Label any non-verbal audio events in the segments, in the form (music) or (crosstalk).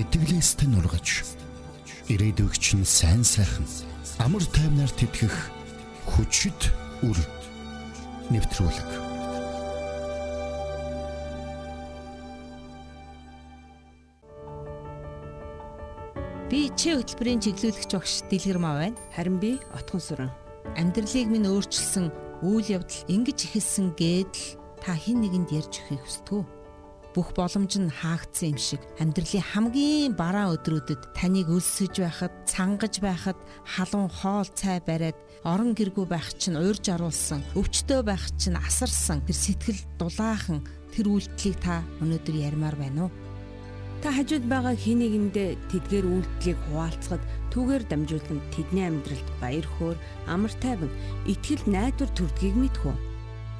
итгэлээстэй нургаж ирээдүйгч нь сайн сайхан амар таймнаар тэтгэх хүчит үр нэвтрүүлэг. Би чи хөтөлбөрийн чиглүүлэгч багш Дэлгэр маа байна. Харин би Отгон сүрэн. Амьдралыг минь өөрчилсөн үйл явдал ингэж ихэлсэн гэдэл та хэн нэгэнд ярьж өгөхийг хүсдэг үү? Бүх боломж нь хаагдсан юм шиг амьдралын хамгийн бараа өдрүүдэд таныг өлсөж байхад, цангаж байхад, халуун хоол цай бариад, орон гэргүй байх чинь уурж аруулсан, өвчтөө байх чинь асарсан тэр сэтгэл дулаахан тэр үйлдэлийг та өнөөдөр ярмаар байна уу? Та хажууд байгаа хин нэгэндээ тэдгээр үйлдэлийг хуваалцахад түүгээр дамжуулан тэдний амьдралд баяр хөөр, амар тайван, итгэл найдвар төрдгийг мэдхүү.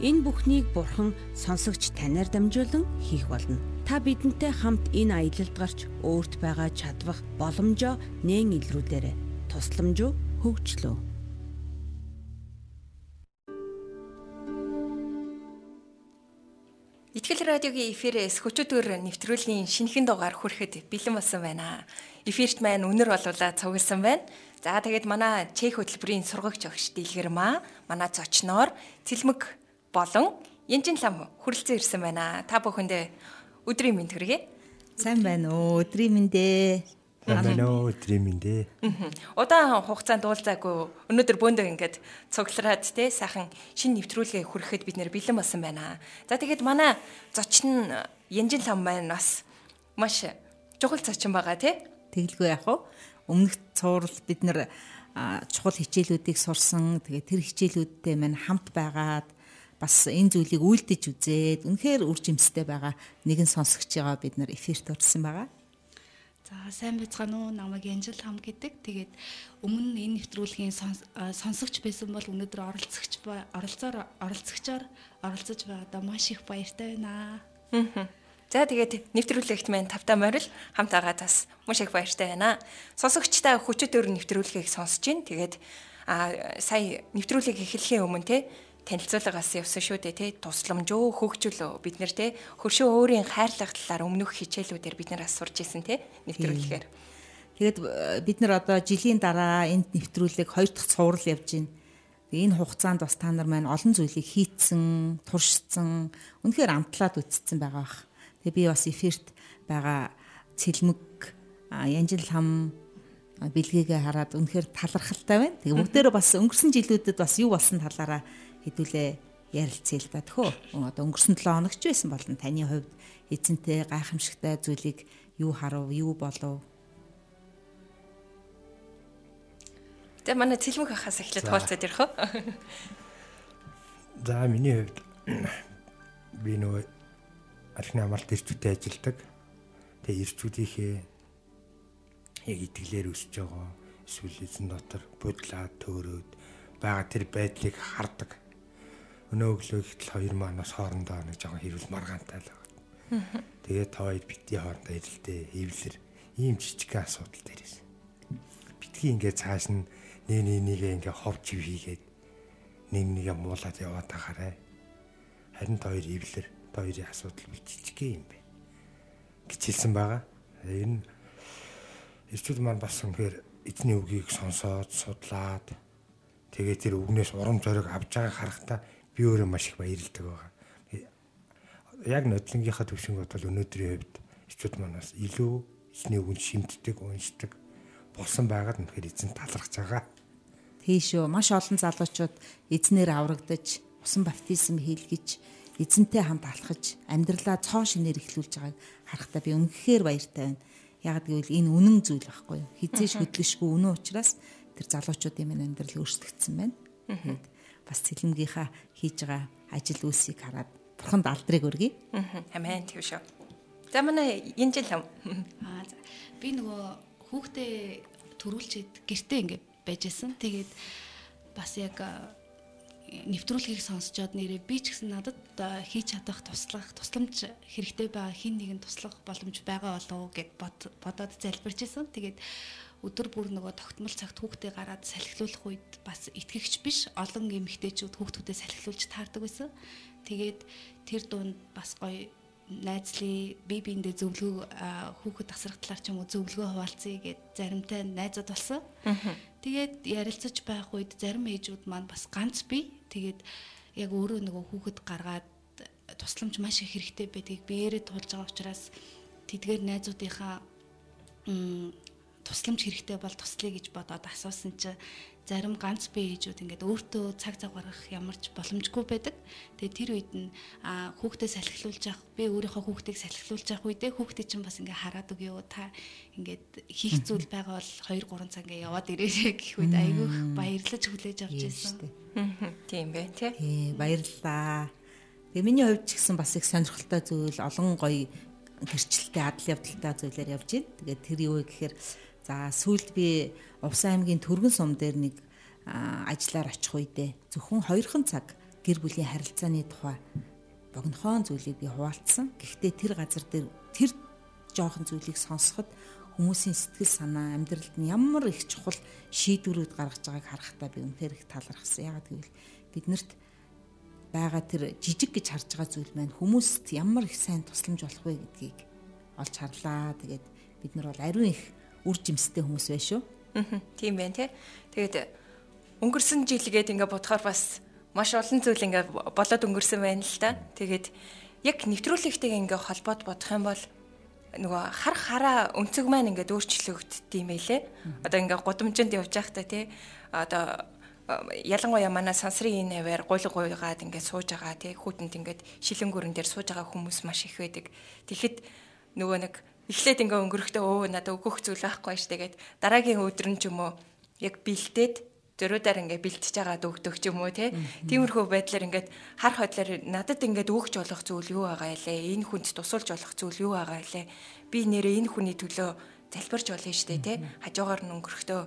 Энэ бүхнийг Бурхан сонсогч танаар дамжуулан хийх болно. Та бидэнтэй хамт энэ аялалд гарч өөрт байгаа чадвах боломжоо нээн илрүүлээрэй. Тусламж хөгжлөө. Итгэл радиогийн эфирээс хөчөдөр нэвтрүүлгийн шинэхэн дугаар хүрэхэд бэлэн болсон байна. Эфирт маань өнөр болуулаа цугласан байна. За тэгээд манай чех хөтөлбөрийн сургагч огш Дэлгэр маа, манай зочноор Цэлмэг болон Янжин лам хүрэлцэн ирсэн байна. Та бүхэндээ өдрийн мэнд хүргэе. Сайн байна уу? Өдрийн мэндээ. Сайн байна уу? Өдрийн мэндээ. Удаан хугацаанд уулзаагүй өнөөдөр бөөндөө ингээд цуглараад те сайхан шинэ нэвтрүүлгээ хүрэхэд бид нэр бэлэн болсон байна. За тэгээд манай зочин Янжин лам маань бас маш чухал зочин байгаа те. Тэгэлгүй яах вэ? Өмнөх цуврал бид нэр чухал хичээлүүдийг сурсан. Тэгээд тэр хичээлүүдтэй маань хамт байгаад бас энэ зүйлийг үйлдэж үзээд үнэхээр үр жимстэй байгаа нэгэн сонсогчёо бид нар эфирт орсон байгаа. За сайн байцгаана уу намайг Янжил хам гэдэг. Тэгээд өмнө энэ нэвтрүүлгийн сонсогч байсан бол өнөөдөр оролцогч оролцоор оролцогчоор оролцож байгаадаа маш их баяртай байна. За тэгээд нэвтрүүлэгт маань тавтаа морил хамт байгаа тас маш их баяртай байна. Сонсогчтой хүчит өр нэвтрүүлгийг сонсож гин. Тэгээд а сая нэвтрүүлгийг эхлэхийн өмнө те танилцуулгаас явсан шүү дээ тий тусламжөө хөгжүүлөө. Бид нэр тий хөршөө өөрийн хайрлах талаар өмнөх хичээлүүдээр бид нэр асурж исэн тий нэвтрүүлгээр. Тэгээд э, бид нар одоо жилийн дараа энд нэвтрүүлэг хоёр дахь цуврал явж байна энэ хугацаанд бас та нар маань олон зүйлийг хийцэн туршсан үнэхээр амтлаад үтцсэн байгаа бах. Тэгээ би бас эфирт байгаа цэлмэг янжил хам бэлгээгээ хараад үнэхээр талархалтай байна. Тэгээ бүгдээрээ бас өнгөрсөн жилүүдэд бас юу болсон талаараа хэдүүлээ ярилцъя л да тхөө. Одоо өнгөрсөн 7 хоногч байсан болон таны хувьд эзэнтэй гайхамшигтай зүйлийг юу харав, юу болов? Тэгээ манай цэлмэг хахаас эхлээд хуваалцаад ирэх үү? (laughs) За миний хувьд (clears throat) би нөгөө алхны амралт ирчүүдэд ажилладаг. Тэгээ ирчүүдийнхээ яг итгэлээр өсөж байгаа эсвэл эзэн дотор будлаад төөрөөд байгаа тэр байдлыг хардаг өнөө өглөө ихтэл хоёр манаас хоорондоо нэг жоохон хэрүүл маргаантай л байгаа. Тэгээд хоёр битгий хоорондоо ирэлтэй хэвлэр ийм жижигхэн асуудал дээрээс. Битгий ингээд цааш нь нэг нэг нэгээ ингээд ховж хийгээд нэг нэгээ муулаад яваад тахаарай. Харин та хоёр эвлэр та хоёрын асуудал би жижигхэн юм бэ. гэж хэлсэн байгаа. Энэ ирчүүд маань бас үнэхээр эзний үгийг сонсоод судлаад тэгээд тэр үгнээс урам зориг авч байгааг харахтаа би өөрөө маш их баярлдаг байгаа. Яг нодлонгийнхаа төвшинг бодвол өнөөдрийн хувьд эцүүд манаас илүү эзний үгэнд шимтдэг, уншдаг болсон байгаад үнэхээр эзэн талархаж байгаа. Тийш үү. Маш олон залуучууд эзнэр аврагдаж, усан баптизм хийлгэж, эзэнтэй хамт алхаж, амьдралаа цоо шинээр эхлүүлж байгааг харахтаа би үнэхээр баяртай байна. Яг гэвэл энэ үнэн зүйл байхгүй юу? Хизээш хөдлөшгүй үнэн учраас тэр залуучуудын минь амьдрал өөрчлөгдсөн байна. Бас цэлмгийнхаа хийж байгаа ажил үйлсийг хараад бурханд алдрыг өргөе. Амен тийм шүү. За манай энэ жил (laughs) аа би нөгөө хүүхдээ төрүүлчихэд гэртээ ингээд байжсэн. Тэгээд бас яг нэвтрүүлгийг сонсчоод нэрээ би ч гэсэн надад хийж чадах туслах тусламж хэрэгтэй байгаа хин нэгэн туслах боломж байгаа болов уу гэд бодоод залбирч исэн. Тэгээд өдөр бүр нөгөө тогтмол цагт хүүхдээ гараад салхилуулах үед бас итгэгч биш олон эмэгтэйчүүд хүүхдүүдэд салхилуулж таардаг байсан. Тэгээд тэр дунд бас гоё найзлын бие биендээ зөвлөгөө хүүхэд тасрах талаар ч юм уу зөвлөгөө хуваалцъя гэд заримтай найзууд болсон. Тэгээд ярилцаж байх үед зарим ээжүүд маань бас ганц бие тэгээд яг өөрөө нөгөө хүүхэд гаргаад тусламж маш их хэрэгтэй байдгийг биеэрээ тулж байгаа учраас тэдгээр найзуудынхаа тусламж хэрэгтэй бол туслая гэж бодоод асуусан чинь зарим ганц бие ээжүүд ингээд өөртөө цаг цаг гаргах ямарч боломжгүй байдаг. Тэгээ тэр үед нь хүүхдээ салхилуулж явах би өөрийнхөө хүүхдийг салхилуулж явах үедээ хүүхдээ чинь бас ингээд хараад өгөө та ингээд хийх зүйл байгаа бол 2 3 цаг ингээд яваад ирээрэй (laughs) гэх үед айгүйх баярлаж хүлээж авч ирсэн. Тийм бай тий. Тий баярлалаа. Тэгээ миний хувьд ч гэсэн бас их сонирхолтой зүйл олон гоё гэрчлэлтэй адал явдалтай зүйлээр явж байна. Тэгээд тэр юу вэ гэхээр за сүүлд би Увс аймгийн Төргөн сум дээр нэг ажиллаар очих үедээ зөвхөн хоёрхан цаг гэр бүлийн харилцааны тухай богинохон зүйлийг би хуваалцсан. Гэхдээ тэр газар дээр тэр жоохон зүйлийг сонсоход хүмүүсийн сэтгэл санаа амьдралд нь ямар их чухал шийдвэрүүд гаргаж байгааг харахтаа би үнэхээр их талархсан. Яагаад гэвэл биднэрт байгаа тэр жижиг гэж харж байгаа зүйл маань хүмүүст ямар их сайн тусламж болох вэ гэдгийг олж харлаа. Тэгээд бид нар бол ариун их үр жимстэй хүмүүс байх шүү. Аа тийм байна тий. Тэгээд өнгөрсөн жилгээд ингээ бодохоор бас маш олон зүйл ингээ болоод өнгөрсөн байна л да. Тэгээд яг нэвтрүүлэгтэйг ингээ холбоод бодох юм бол нөгөө хар хараа өнцөг маань ингээд өөрчлөгддөг юм байлээ. Одоо ингээ гудамжинд явж байхдаа тий одоо ялангуяа манай сансрын энэ аваар гуйлг гуйгаад ингээд сууж байгаа тий хүүтэнд ингээд шилэнгүүрэн дээр сууж байгаа хүмүүс маш их байдаг. Тэгэхэд нөгөө нэг эхлээд ингээ өнгөрөхдөө өө надад өгөх зүйл байхгүй ш тэгээд дараагийн өдөр нь ч юм уу яг бэлдээд зөрөөдөр ингээ бэлтэж байгаа дөгдөг ч юм уу тий. Тиймэрхүү байдлаар ингээд хар хотлоор надад ингээд өгч болох зүйл юу байгаа илээ? Энэ хүнд тусалж болох зүйл юу байгаа илээ? Би нэрээ энэ хүний төлөө залбирч болно штэ тий. Хажуугаар нь өнгөрөхдөө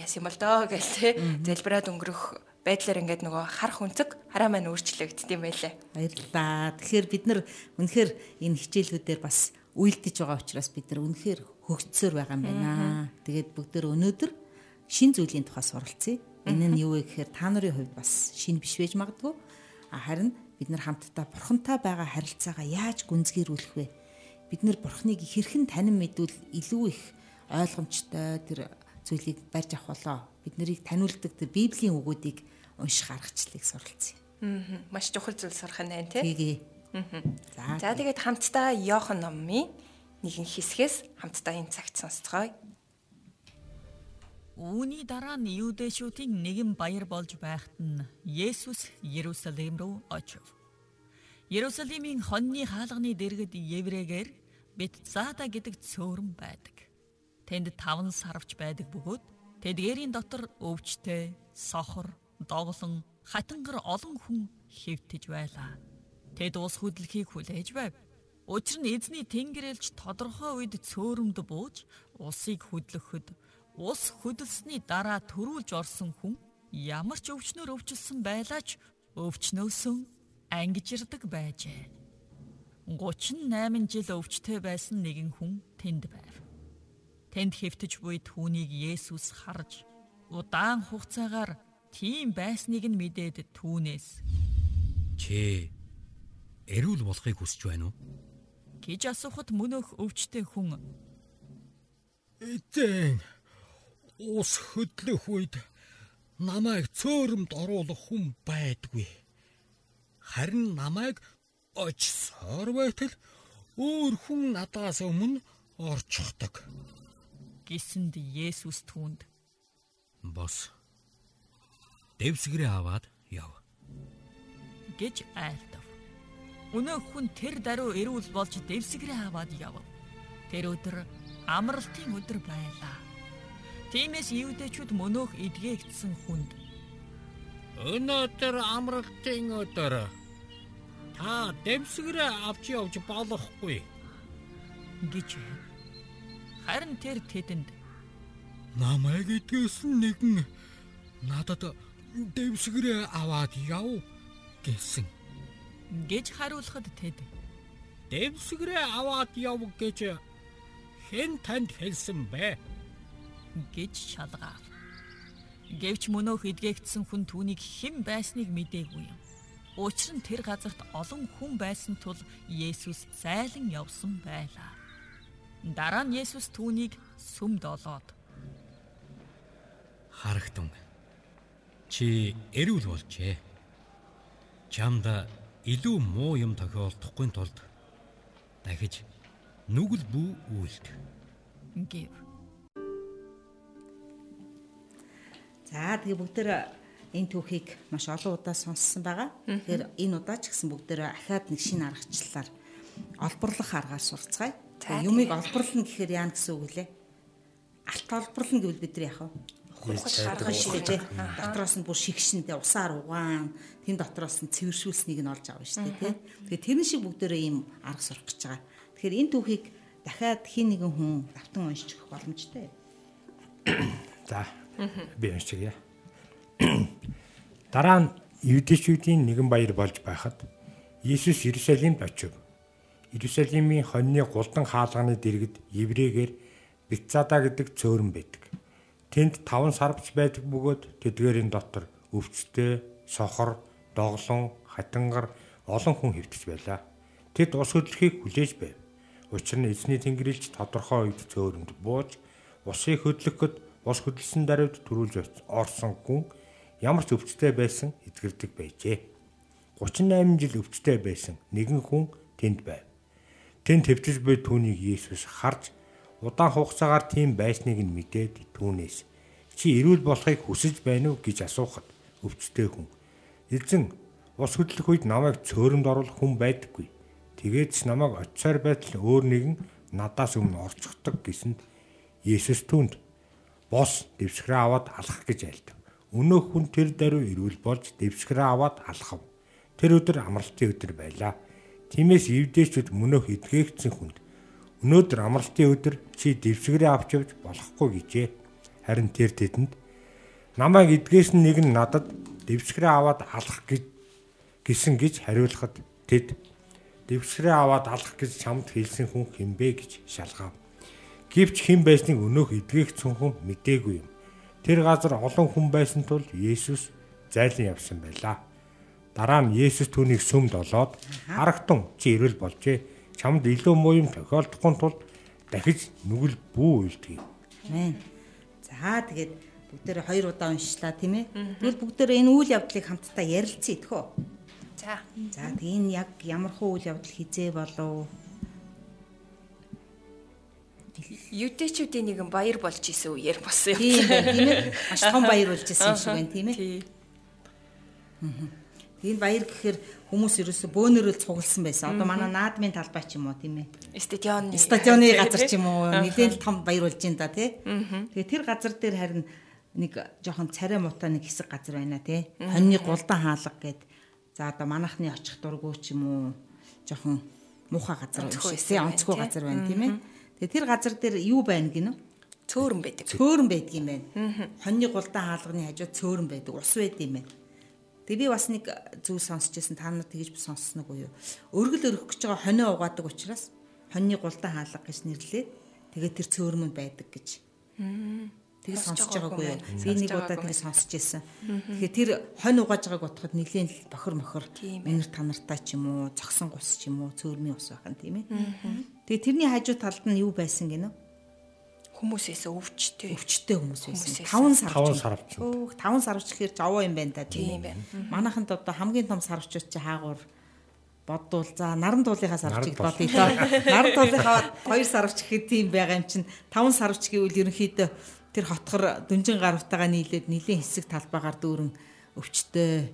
яс юм бол доо гэл те залбираад өнгөрөх байдлаар ингээд нөгөө харах үнцэг хараа маань өөрчлөгддөг юм байлаа. Баярлалаа. Тэгэхээр бид нар үнэхээр энэ хичээлүүдээр бас үйлдэж байгаа учраас бид нар үнэхээр хөгжсөөр байгаа юм байна. Тэгээд бүгдээр өнөөдөр шин зүйлийн тухай суралцъя. Энэ нь юу вэ гэхээр та нарын хувьд бас шин биш байж магадгүй. Харин бид нар хамтдаа бурхантай байгаа харилцаагаа яаж гүнзгийрүүлэх вэ? Бид нар бурхныг хэрхэн танин мэдвэл илүү их ойлгомжтой тэр зүйлийг барьж авах болоо. Бид нарыг таниулдаг тэр Библийн үгүүдийг унших аргачлалыг суралцъя. Аа. Маш чухал зүйл сурах нь байна тий. Тэгээ. За тэгээд хамтдаа Йохан номын нэгэн хэсгээс хамтдаа энэ цагт сонсцгоё. Үүний дараа нь юудэшүүдийн нэгэн баяр болж байхад нь Есүс Ерүсалим руу очив. Ерүсалимийн хоньны хаалганы дэргэд еврейгээр Бетзада гэдэг цөөрөн байдаг. Тэнд таван сарвч байдаг бөгөөд тэдгээрийн дотор өвчтэй, сохор, доголон, хатангар олон хүн хэвтэж байлаа. Тэд ус хөдлөхийг хүлээж байв. Учир нь эзний тэнгэрэлж тодорхой үед цөөрөмд бууж усыг хөдлөхөд ус хөдөлсөний дараа төрүүлж орсон хүн ямар ч өвчнөр өвчлсөн байлаач өвчнөөсөн ангижирдаг байжээ. 38 жил өвчтэй байсан нэгэн хүн тэнд байв. Тэнд хэвтэж буй түүнийг Есүс харж удаан хугацаагаар тийм байсныг нь мэдээд түүнээс "Чи эрүүл болохыг хүсэж байна уу?" гэж асуухад мөнөөх өвчтэй хүн "Эзэн, ус хөдлөх үед намайг цөөрөмд оруулах хүн байдгүй. Харин намайг очсоор байтал өөр хүн надаас өмнө орчихдог." гэсэнд Есүс түүнд "Бос. Дэвсгэрээ аваад яв." гэж айлдав. Өнөө хүн тэр даруй эрүүл болж дэвсгэрээ аваад яв. Тэр өдөр амралтын өдөр байлаа. Тиймээс юудэчүүд мөнөөх эдгээгдсэн хүнд Өнөөдөр амралтын өдөр. Та дэвсгэрээ авч явж болохгүй гэж Харин тэр тэдэнд намайг идгээсэн нэгэн надад дэвсгэрээ аваад яв гэсэн гэж хариулахад тэд дэвсгэрээ аваад яв гэж хэн танд хэлсэн бэ гэж шалгаав. Гэвч мөнөөх идгээгдсэн хүн түүнийг хэн байсныг мэдээгүй юм. Учир нь тэр газарт олон хүн байсан тул Есүс зайлан явсан байлаа. Дараа нь Есүс түүнийг сүмд олоод Харагтун. Чи эрүүл болжээ. Чамд илүү муу юм тохиолдохгүй тулд дахиж нүгэл бүү үйлд. гэв. За тэгээ бүгдээр энэ түүхийг маш олон удаа сонссон байгаа. Тэгэхээр энэ удаа ч гэсэн бүгдээр ахаад нэг шинэ аргачлалаар олборлох аргаар сурцгаая. Юмыг олборлно гэхээр яа гэсэн үг лээ? Алт олборлно гэвэл бид нар яах вэ? Харгаж ширээ. Дотроос нь бүр шигшинтэй усаар угаан, тэн дотроос нь цэвэршүүлснийг нь олж авна шүү дээ, тий. Тэгээ тэрэн шиг бүгдээрээ ийм арга сурах гэж байгаа. Тэгэхээр энэ түүхийг дахиад хин нэгэн хүн давтан уншиж өгөх боломжтой. За. Би уншчихъя. (clears throat) Дараа нь Юдэшүүдийн нэгэн баяр болж байхад Иесус Иерусалимд очив. Иерусалимийн хоньны гулдан хаалганы дэргэд еврейгээр Бицада гэдэг цөөрөн байдаг. Тэнд таван сарвч байдаг бөгөөд тэдгээрийн дотор өвчтөе, сохор, доглон, хатангар олон хүн хэвтэж байлаа. Тэд ус хөдлөхийг хүлээж байв. Учир нь эзний тэнгэрлэгч тодорхой үед цөөрөнд бууж усыг хөдлөхөд ус хөдлсөн даруйд төрүүлж орсон хүн ямар ч өвчтөе байсан эдгэрдэг байжээ. 38 жил өвчтөе байсан нэгэн хүн тэнд байв. Тэнд төвчж буй түүнийг Иесус харж удаан хугацаагаар тийм байсныг нь мэдээд түүнээс чи эрүүл болохыг хүсэж байна уу гэж асуухад өвчтөе хүн эзэн ус хөдлөх үед намайг цөөрөмд оруулах хүн байдаггүй. Тэгээд ч намайг очиор байтал өөр нэгэн надаас өмнө орчихдог гэсэнд Есүс түнд бос дэвсгэрээ аваад алах гэж айлдав. Өнөөх хүн тэр даруй ирүүл болж дэвсгэрээ аваад алхав. Тэр өдөр амралтын өдөр байлаа. Тиймээс евдээчүүд мөнөөх эдгээгдсэн хүнд өнөөдөр амралтын өдөр чи дэвсгэрээ авч явж болохгүй гэжээ. Харин тэр тэдэнд намайг эдгээсэн нэг нь надад дэвсгэрээ аваад алах гэж гисэн гэж хариулахад тэд дэвсгэрээ аваад алах гэж чамд хэлсэн хүн хинбэ гэж шалгав. Гэвч хэн байсныг өнөөх эдгээгдсэн хүн мдээгүй юм. Тэр газар олон хүн байсан тул Есүс зайлан явсан байлаа. Дараа нь Есүс түүнийг сүмд олоод харагтун чи ирэл болжээ. Чамд илүү муу юм тохиолдохгүй тул дахиж нүгэл бүү үйлдгийг. Амен. За тэгээд бүгдээр хоёр удаа уншлаа тийм ээ. Тэгвэл бүгдээр энэ үйл явдлыг хамтдаа ярилцъя тэхөө. За. За тэг энэ яг ямар хуу үйл явдал хизээ болов? Юдэчүүдийн нэгэн баяр болж исэн үеэр болсон юм. Тийм тийм ээ. Маш том (laughs) баяр болж исэн юм шиг байна тийм ээ. Тий. Энэ баяр гэхээр хүмүүс ерөөсө бөөнөрөл цугласан байсан. Одоо манай наадмын талбай ч юм уу тийм ээ. Стадионы. Стадионы (laughs) газар ч юм уу нэгэн л том баяр болж байна да тий. Тэгээ тэр газар дээр харин нэг жоохон царай муутай нэг хэсэг газар байна тий. Хоньны гулдан хаалга гээд за одоо манахны очих дурггүй ч юм уу жоохон муухай газар байсан онцгүй газар байна тийм ээ. Тэгээ тэр газар дээр юу байна гинэ? Цөөрөн байдаг. цөөрөн байдаг юм байна. Хоньны гулдан хаалганы хажууд цөөрөн байдаг, ус байд юм байна. Тэгээ би бас нэг зүйл сонсч байсан. Та нар тэгж сонссноо уу юу? Өргөл өргөх гэж байгаа хонио угаадаг учраас хоньны гулдан хаалга гэж нэрлээд тэгээ тэр цөөрмөнд байдаг гэж. Тэгээ Сонсож сонсож байгаагүй юу? Би нэг Сонсож удаа тэгээ сонсч байсан. Тэгэхээр тэр хонь угааж байгааг бодоход нэлийн л бохор мохор мэнэр танартай ч юм уу, цогсон гус ч юм уу, цөөрмийн ус байх нь тийм ээ. Тэгээ тэрний хажуу талд нь юу байсан гинэ? Хүмүүсээс өвчтэй. өвчтэй хүмүүс байсан. байсан. Таван сарвч. Таван сарвч. Өөх, таван сарвч гэхэр жаваа юм байна да Тийм байна. Манайханд одоо хамгийн том сарвчууд чи хаагур бодвол за наран туулынхаа сарвчийг Наран бодъё доо. Наран туулынхаа хоёр сарвч гэхэд тийм байгаа юм чинь таван сарвч гэвэл ерөнхийдөө тэр хотгор дүнжин гарвтайгаа нийлээд нэлийн хэсэг талбайгаар дүүрэн өвчтөе,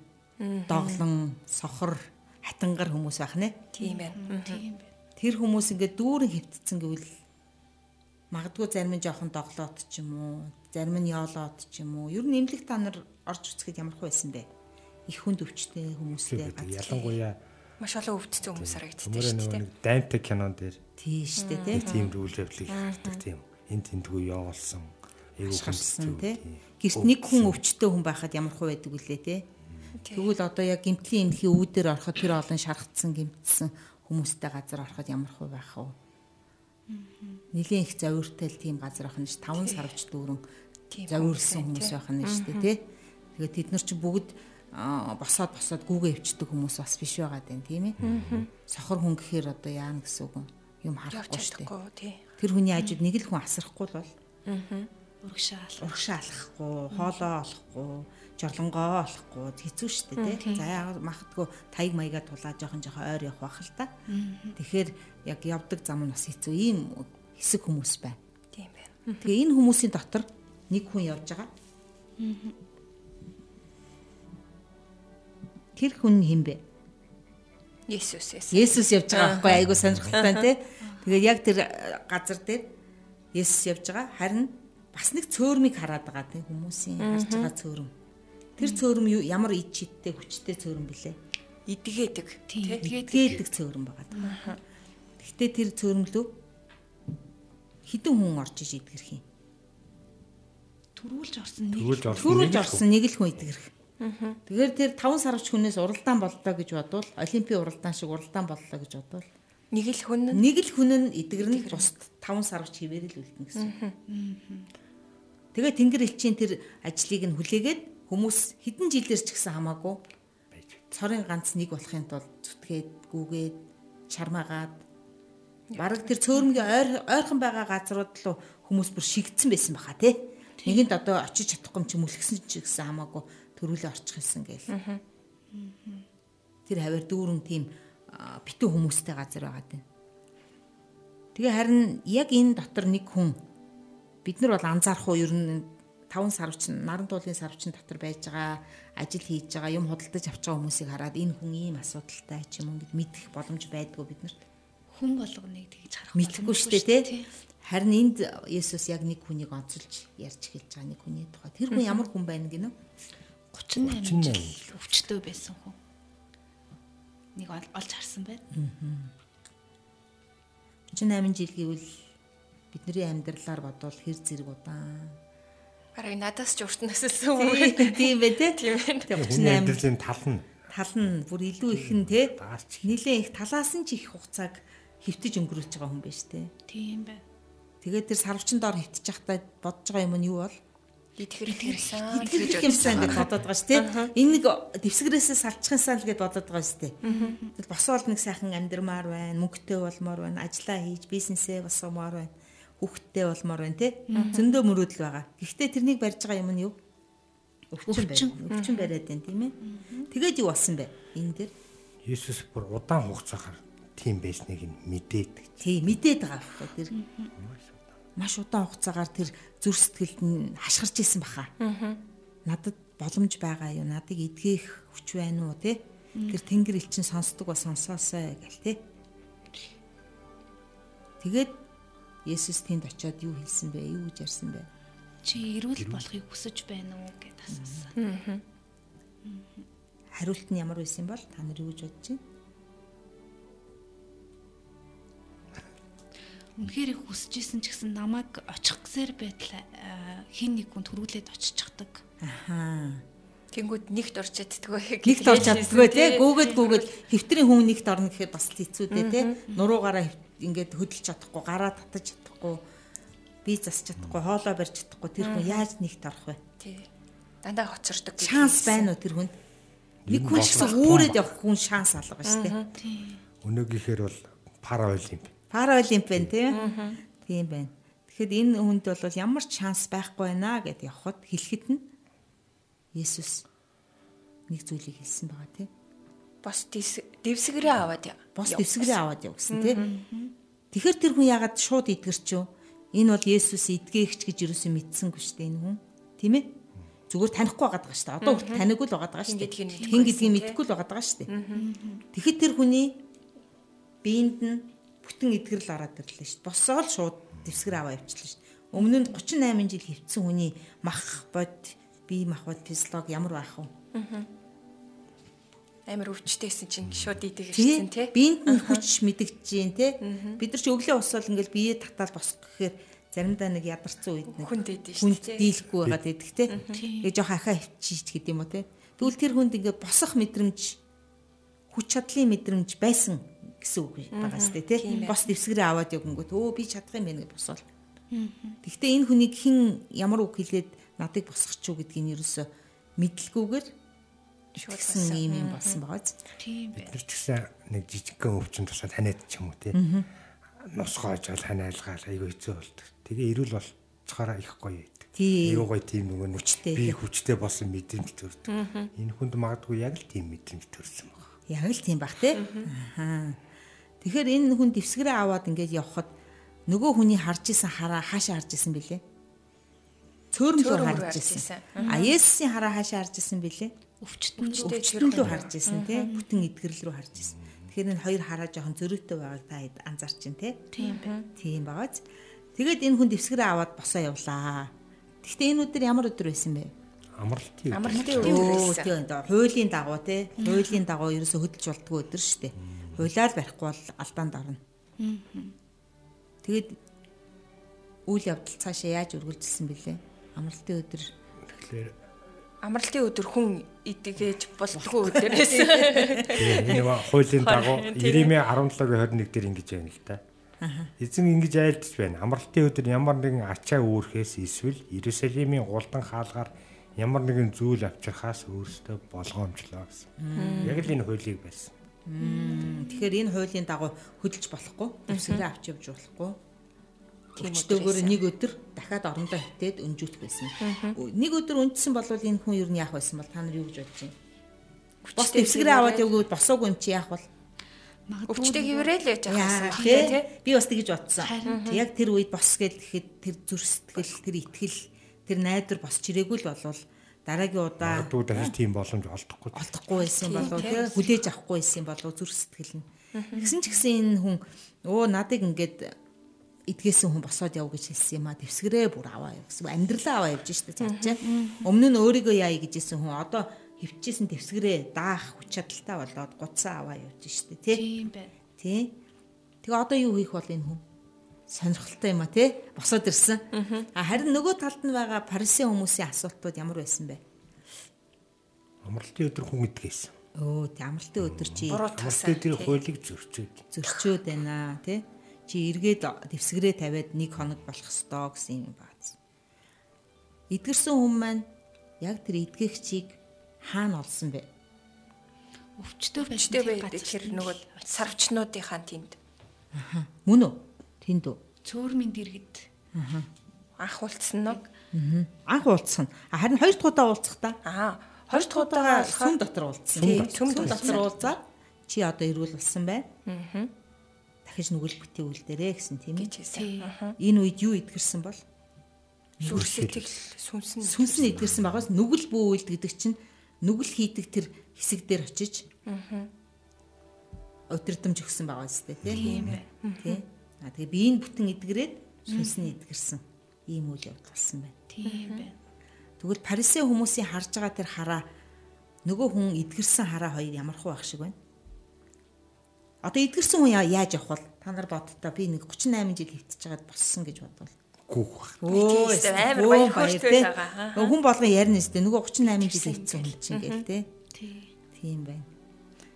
доглон, сохор, хатангар хүмүүс байх нэ. Тийм байна. Тийм байна. Тэр хүмүүс ингээд дүүрэн хөвтцэн гэвэл магадгүй зарим нь жоохон доглоод ч юм уу, зарим нь яолоод ч юм уу. Ер нь эмнэлэг та нар орж үзэхэд ямар хөө байсан бэ? Их хүнд өвчтэй хүмүүстэй газар. Ялангуяа Маш олон өвдсөн хүмүүс харагддаг шүү дээ. нэг дайнтай кинон дээр Тийм шүү дээ, тий. тийм үйл явдлыг хардаг тийм. Энд тэндгүй явуулсан. Эйгүү Ашгарсан тий. Гэрт нэг хүн өвчтэй хүн байхад ямар хөө байдаг вүлээ тий. Тэгвэл одоо яг гимтлийн эмнэлгийн үүдээр ороход тэр олон шаргацсан гимтсэн хүмүүстэй газар ороход ямар хөө байх вэ? Нилийн их завиртай л тийм газар ах нь ш 5 сарвч дүүрэн завирлсан хүмүүс хүмүүс байна, байх нь шүү дээ тий. Тэгээд тэд нар чи бүгд босоод босоод гүүгээ өвчдөг хүмүүс бас биш байгаа даа тийм ээ. Сохор хүн гэхээр одоо яана гэсэн үг юм харахгүй шүү дээ. Тэр хүний ажид нэг л хүн асрахгүй л бол Урагшаал. урагшаа алахгүй, хоолоо олохгүй, жорлонгоо олохгүй хэцүү шүү дээ тий. За яагаад магадгүй таяг маягаа тулаа жоохон жоохон ойр явах бах л та. Тэгэхээр яг явдаг зам нь бас хэцүү ийм хэсэг хүмүүс байна. Тийм байна. Тэгээ энэ хүмүүсийн дотор нэг хүн явж байгаа. Тэр хүн хэн бэ? Есүс эс. Есүс явж байгаа байхгүй айгуу сонирхолтой тий. Тэгээд яг тэр э, газар дээр Есүс явж байгаа. Харин бас нэг цөөрмийг хараад байгаа тий хүмүүсийн харж байгаа цөөрм. Тэр цөөрм юу ямар ид чидтэй хүчтэй цөөрм блэ? Идгээдэг. Идгээдэг цөөрм байгаа. Гэхдээ тэр цөөрм лөө хідэн хүн орж иж идгэрх юм. Төрүүлж орсон нэг. Төрүүлж нэг л орсон нэг л хүн идгэрх. Тэгэхээр тэр 5 сарвч хүнээс уралдаан боллоо гэж бодвол олимпийн уралдаан шиг уралдаан боллоо гэж бодвол Нэг л хүн нэг л хүн нь идгэрнэ бусд 5 сарвч хിവэр л үлдэнэ гэсэн. Тэгээ тэнгэр элчийн тэр ажлыг нь хүлээгээд хүмүүс хэдэн жилээр ч гэсэн хамаагүй? Цорын ганц нэг болохын тулд зүтгээд гүгээд чармаагаад. Бараг тэр цөөрмгийн ойр ойрхон байгаа газрууд руу хүмүүс бүр шигдсэн байсан баха тий. Нэгэнд одоо очиж чадахгүй юм чи мүлгсэн ч гэсэн хамаагүй төрүүлээ орчих хэлсэн гээл. Тэр хавар дүүрэн тийм битүү хүмүүстэй газар байгаа тийм. Тэгээ харин яг энэ дотор нэг хүн бид нар бол анзаарах уу? Ер нь 5 сарвч наран туулын сарвчин дотор байж байгаа ажил хийж байгаа юм худалдаж авч байгаа хүмүүсийг хараад энэ хүн ийм асуудалтай ч юм уу гэд мэдэх боломж байдгүй бид нарт хүн болгоныг тэгж харах мэдхгүй шүү дээ тий. Харин энд Есүс яг нэг хүнийг онцолж ярьж хэлж байгаа нэг хүний тухай. Тэр хүн ямар хүн байна гинэ? 38 38 жил өвчтөө байсан хүн. Нэг ол- олж харсан байна. 38 жил гэвэл бидний амьдралаар бодвол хэр зэрэг удаан. Бараг надаас ч урт насэлсэн хүн. Тийм бай тээ. Тийм. Тэгээ Хүний 38 амьдралын тал нь тал нь бүр илүү их нь те Даарч. нилээн их талаас нь ч их хугацааг хөвтөж өнгөрүүлж байгаа хүн шүү дээ. Тийм байна. Тэгээд тэр сарвчин доор хөвтөж явахдаа бодож байгаа юм нь юу бол? Идгэр идгэрсэн. Итгэх юмсан гэж бодоод байгаа шүү дээ. Энэ нэг дэвсгэрээсээ салчихсан л гэж бодоод байгаа шүү дээ. Тэгэл босоод нэг сайхан амьдрмаар байна, мөнгөтэй болмоор байна, ажиллаа хийж бизнесээ босгомоор байна, хүүхэдтэй болмоор байна те. Зөндөө мөрөөдөл байгаа. Гэхдээ тэрнийг барьж байгаа юм нь юу? Өвчин байна. Өвчин бариад байна тийм ээ. Тэгээд юу болсон бэ? Энэ дээр Есүс бүр удаан хугацаагаар тийм байсныг нь мэдээд тий мэдээд байгаа байхгүй тэр маш удаан хугацаагаар тэр зүр сэтгэлд нь хашгирч исэн баха. Надад боломж байгаа юу? Надыг эдгэх хүч байна уу те? Тэр тэнгэр элчин сонсдог ба сонсоосой гэл те. Тэгээд Есүс тэнд очиод юу хэлсэн бэ? Юу гэж ярьсан бэ? Чи эрүүл болохыг хүсэж байна уу гэд асуусан. Хариулт нь ямар байсан бол та нар юу гэж бодож байна? Үнэхээр их хүсэж исэн ч гэсэн намайг очих гэсээр байтал хин нэг хүн төрүүлээд очичдаг. Ахаа. Тэнгүүд нэгт орч чаддгүй. (laughs) Нэгт орч чаддгүй те. Гүүгээд гүүгээд хэвтрийн хүн нэгт орно гэхээр бас хэцүү дээ те. Нуруугаараа ингээд хөдөлж чадахгүй, гараа татаж чадахгүй, бие засч чадахгүй, хоолоо барьж чадахгүй тэр хүн яаж нэгт орох вэ? Тий. Дандаа хоцордог. гэж Шанс байна уу тэр хүнд? Нэг хүн ч гэсэн том явах хүн шанс алга ба штэ. Өнөөгийнхээр бол параолимп. Параолимп байна тийм. Тийм байна. Тэгэхэд энэ хүнд бол ямар ч шанс байхгүй байна гэд явхад хэлэхэд нь Есүс нэг зүйлийг хэлсэн байгаа тийм. Бос дэвс- дэвсгэрээ аваад яа. Бос дэвсгэрээ аваад яв гэсэн тийм. Тэгэхээр тэр хүн яагаад шууд идгэрч юу? Энэ бол Есүс идгээгч гэж юусэн мэдсэнгүй шүү дээ энэ хүн. Тийм ээ? Зүгээр танихгүй байгаад байгаа шүү дээ. Одоо хүртэл таниггүй л байгаад байгаа шүү дээ. Хин гэдгийг мэдэхгүй л байгаад байгаа шүү дээ. Тэгэхэд тэр хүний биеинд нь бүтэн эдгэрэл ороод ирлээ шүү дээ. Босоо л шууд дэвсгэр аваа явчихлаа шүү дээ. Өмнө нь 38 жил хөвцсөн хүний мах бод бие мах бод физиолог ямар байх вэ? Амар өвчтэйсэн чинь шууд идэх Тий. гэсэн тий. Биенд нь хүч мэдэгдэж जैन тий. Бид нар ч өглөө усвал ингээл бие татаал босох гэхээр заримдаа нэг ядарсан үед нэг Хүнд идэв шүү дээ. дийлэхгүй байгаад идэх тий. Тэгээ жоох ахаа хөвчиж гэдэг юм уу тий. Тэгвэл тэр хүнд ингээд босох мэдрэмж хүч чадлын мэдрэмж байсан гэсэн үг байгаа сте тий. Бос дэвсгэрээ аваад явгонгот өө би чадах юм байна гэж босвол. Гэхдээ энэ хүнийг хэн ямар үг хэлээд надыг босгоч юу гэдгийг нь ерөөсө мэдлгүйгээр гэсэн юм юм болсон байгаа биз. Тийм бид нар ч гэсэн нэг жижигхэн өвчин тусаад ханиад ч юм уу тий. Нусгааж бол ханиалгаал айгүй хэцүү болдог. Тэгээ эрүүл болцохоор их гоё байдаг. Айгүй гоё тийм нөгөө Хүчтэй, би хүчтэй болсон мэдрэмж төрдөг. Энэ хүнд магадгүй яг л тийм мэдрэмж төрсөн байна. Яг л тийм бах тий. Аа. Тэгэхээр энэ хүн дэвсгэрээ аваад ингээд явхад нөгөө хүний харж исэн хараа хаашаа харж исэн бэлээ? Цөөрөмлөөр харж исэн. А Есүсийн хараа хаашаа харж исэн бэлээ? Өвчтөн Өвчтөн. Рүү харж исэн тий. Бүтэн эдгэрэл рүү харж исэн. Тэгэхээр энэ хоёр хараа жоохон зөрүүтэй байгааг та хэд анзаарч байна тий. Тийм байна. Тийм байгааз. Тэгээд энэ хүн дэвсгэрээ аваад босоо явлаа. Гэхдээ энэ өдөр ямар өдөр байсан бэ? Амралтын үед. Амралтын өдөр тийм дээ. Хуулийн дагуу тий. Хуулийн дагуу ерөөсө хөдөлж болтгүй өдөр шүү дээ. Хуулиар барихгүй бол алдаанд орно. Тэгээд үйл явдал цаашаа яаж үргэлжилсэн бэлээ? Амралтын өдөр Тэгэхээр Амралтын өдөр хүн идэгэж болтгүй өдөр байсан. тийм нөгөө хуулийн дагуу Иремья 17-21 дээр ингэж байна л да. Эзэн ингэж айлдж байна. Амралтын өдөр ямар нэгэн ачаа үүрхээс эсвэл Иерусалимийн гулдан хаалгаар ямар нэгэн зүйл авчрахаас өөрсдөө болгоомжлоо гэсэн. Яг л энэ хуулийг байсан. тэгэхээр энэ хуулийн дагуу хөдөлж болохгүй. Дэвсгэрээ авч явж болохгүй. Тийм Өчтөөгөр нэг өдөр дахиад орондоо хитээд өнжүүлэх байсан. Нэг өдөр үндсэн бол энэ хүн юу нь яах байсан бол та нар юу гэж бодож байна? Бос дэвсгэрээ аваад явгууд босоогүй юм чи яах бол? Өвчтэй хിവэрэл яж Яа ахсан. тий. Би бас тэгэж бодсон. Яг тэр үед бос гээд гэхэд тэр зүр сэтгэл, тэр итгэл, тэр найдвар босч ирээгүй л болвол дараагийн удаа Магадгүй дахиж тийм боломж олдохгүй. олдохгүй байсан болов тий хүлээж авахгүй байсан болов зүр сэтгэл нь. Тэгсэн ч гэсэн энэ хүн өө надыг ингээд эдгээсэн хүн босоод яв гэж хэлсэн юм а дэвсгэрээ бүр аваа яв гэсэн амьдралаа аваа явж штэ цаачаа. Өмнө нь өөрийгөө яа гэжсэн хүн одоо хөвчээсэн дэвсгэрээ даах хүч чадалтай болоод гуцаа аваа явж штэ тий. Тийм байна. Тий. Тэгээ одоо юу хийх бол энэ хүн? Сонирхолтой юм а тий? Босоод ирсэн. А харин нөгөө талд нь байгаа парисын хүмүүсийн асуултууд ямар байсан бэ? Амралтын өдөр хүн идгээсэн. Өө, тий амралтын өдөр чи Буруу Амралтын өдрийн хуулийг зөрчөөд. зөрчөөд байна тий? Чи эргээд дэвсгэрээ тавиад нэг хоног болох ёстой гэсэн юм бааз. Идгэрсэн хүн маань яг тэр идгэгчийг хаана олсон бэ? Өвчтөө байсан. Өвчтэй байдаг тэр нөгөө сарвчнуудынхаа тэнд Мөн үү? Тэнд үү? цөөрмийн дэргэд анх уулцсан нь. Анх уулзсан. А харин хоёр дахь удаа уулзах та. Аа, хоёр дахь удаага сүм дотор уулзсан. Сүм дотор уулзаад чи одоо ирүүл болсон байна. Аа. Дахиж нүгэл битгий үлдээрээ гэсэн тийм ээ. Энэ үед юу идгэрсэн бол? Сүр сэтгэл сүнсэн. Сүнс нь идгэрсэн байгаас нүгэл бүү үйлд гэдэг чинь нүгэл хийдэг тэр хэсэг дээр очиж өдрөдөмж өгсөн байгаа зү тийм ээ. Тийм. А тэгээ биеийн бүтэн идгэрээд сүнс нь идгэрсэн. Ийм үйл явдал болсон байна. тийм байна. Тэгвэл Парисын хүмүүсийн харж байгаа тэр хараа нөгөө хүн идгэрсэн хараа хоёр ямар хуу байх шиг байна. Одоо идгэрсэн хүн яа- яаж явах вэ? Та нар бодтоо би нэг 38 жил хөвтөж байгаад боссон гэж бодвол. Гүүх баг. Өө амар өө, баяр баяр, хөөртэй тий. байгаа, Хүн болгон ярина зү нөгөө 38 жил хөвтсөн хүн чинь тий. Тий. Тийм байна.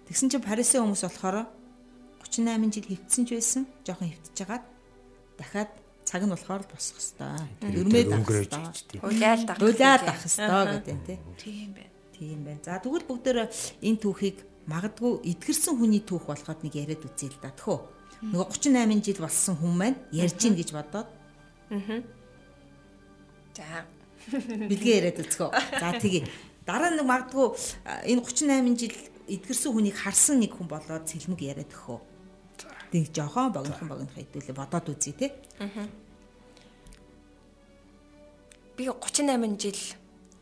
Тэгсэн чинь Парисын хүмүүс болохоор 38 жил хөвтсөн ч байсан. Жохон хөвтөж байгаад дахиад цаг нь болохоор босох хэвээр. Дах өнгөрөөж хэвээр. Уйлаал дах. Хуулаад дах хэвээр гэдэг тий. Тийм байна. Тийм байна. За тэгвэл бүгдээр энэ түүхийг магадгүй эдгэрсэн хүний түүх болоход нэг яриад үзье л да. Тэхөө. Нөгөө 38 жил болсон хүн маань ярьж гин гэж бодоод За. бэлгээ яриад үзгөө. За тэгээ. Дараа нэг магадгүй энэ 38 жил эдгэрсэн хүнийг харсан нэг хүн болоод цэлмэг яриад өгөө. Тэг жоохон богинохон богинохон хэдүүлээ бодоод үзье те. Би 38 жил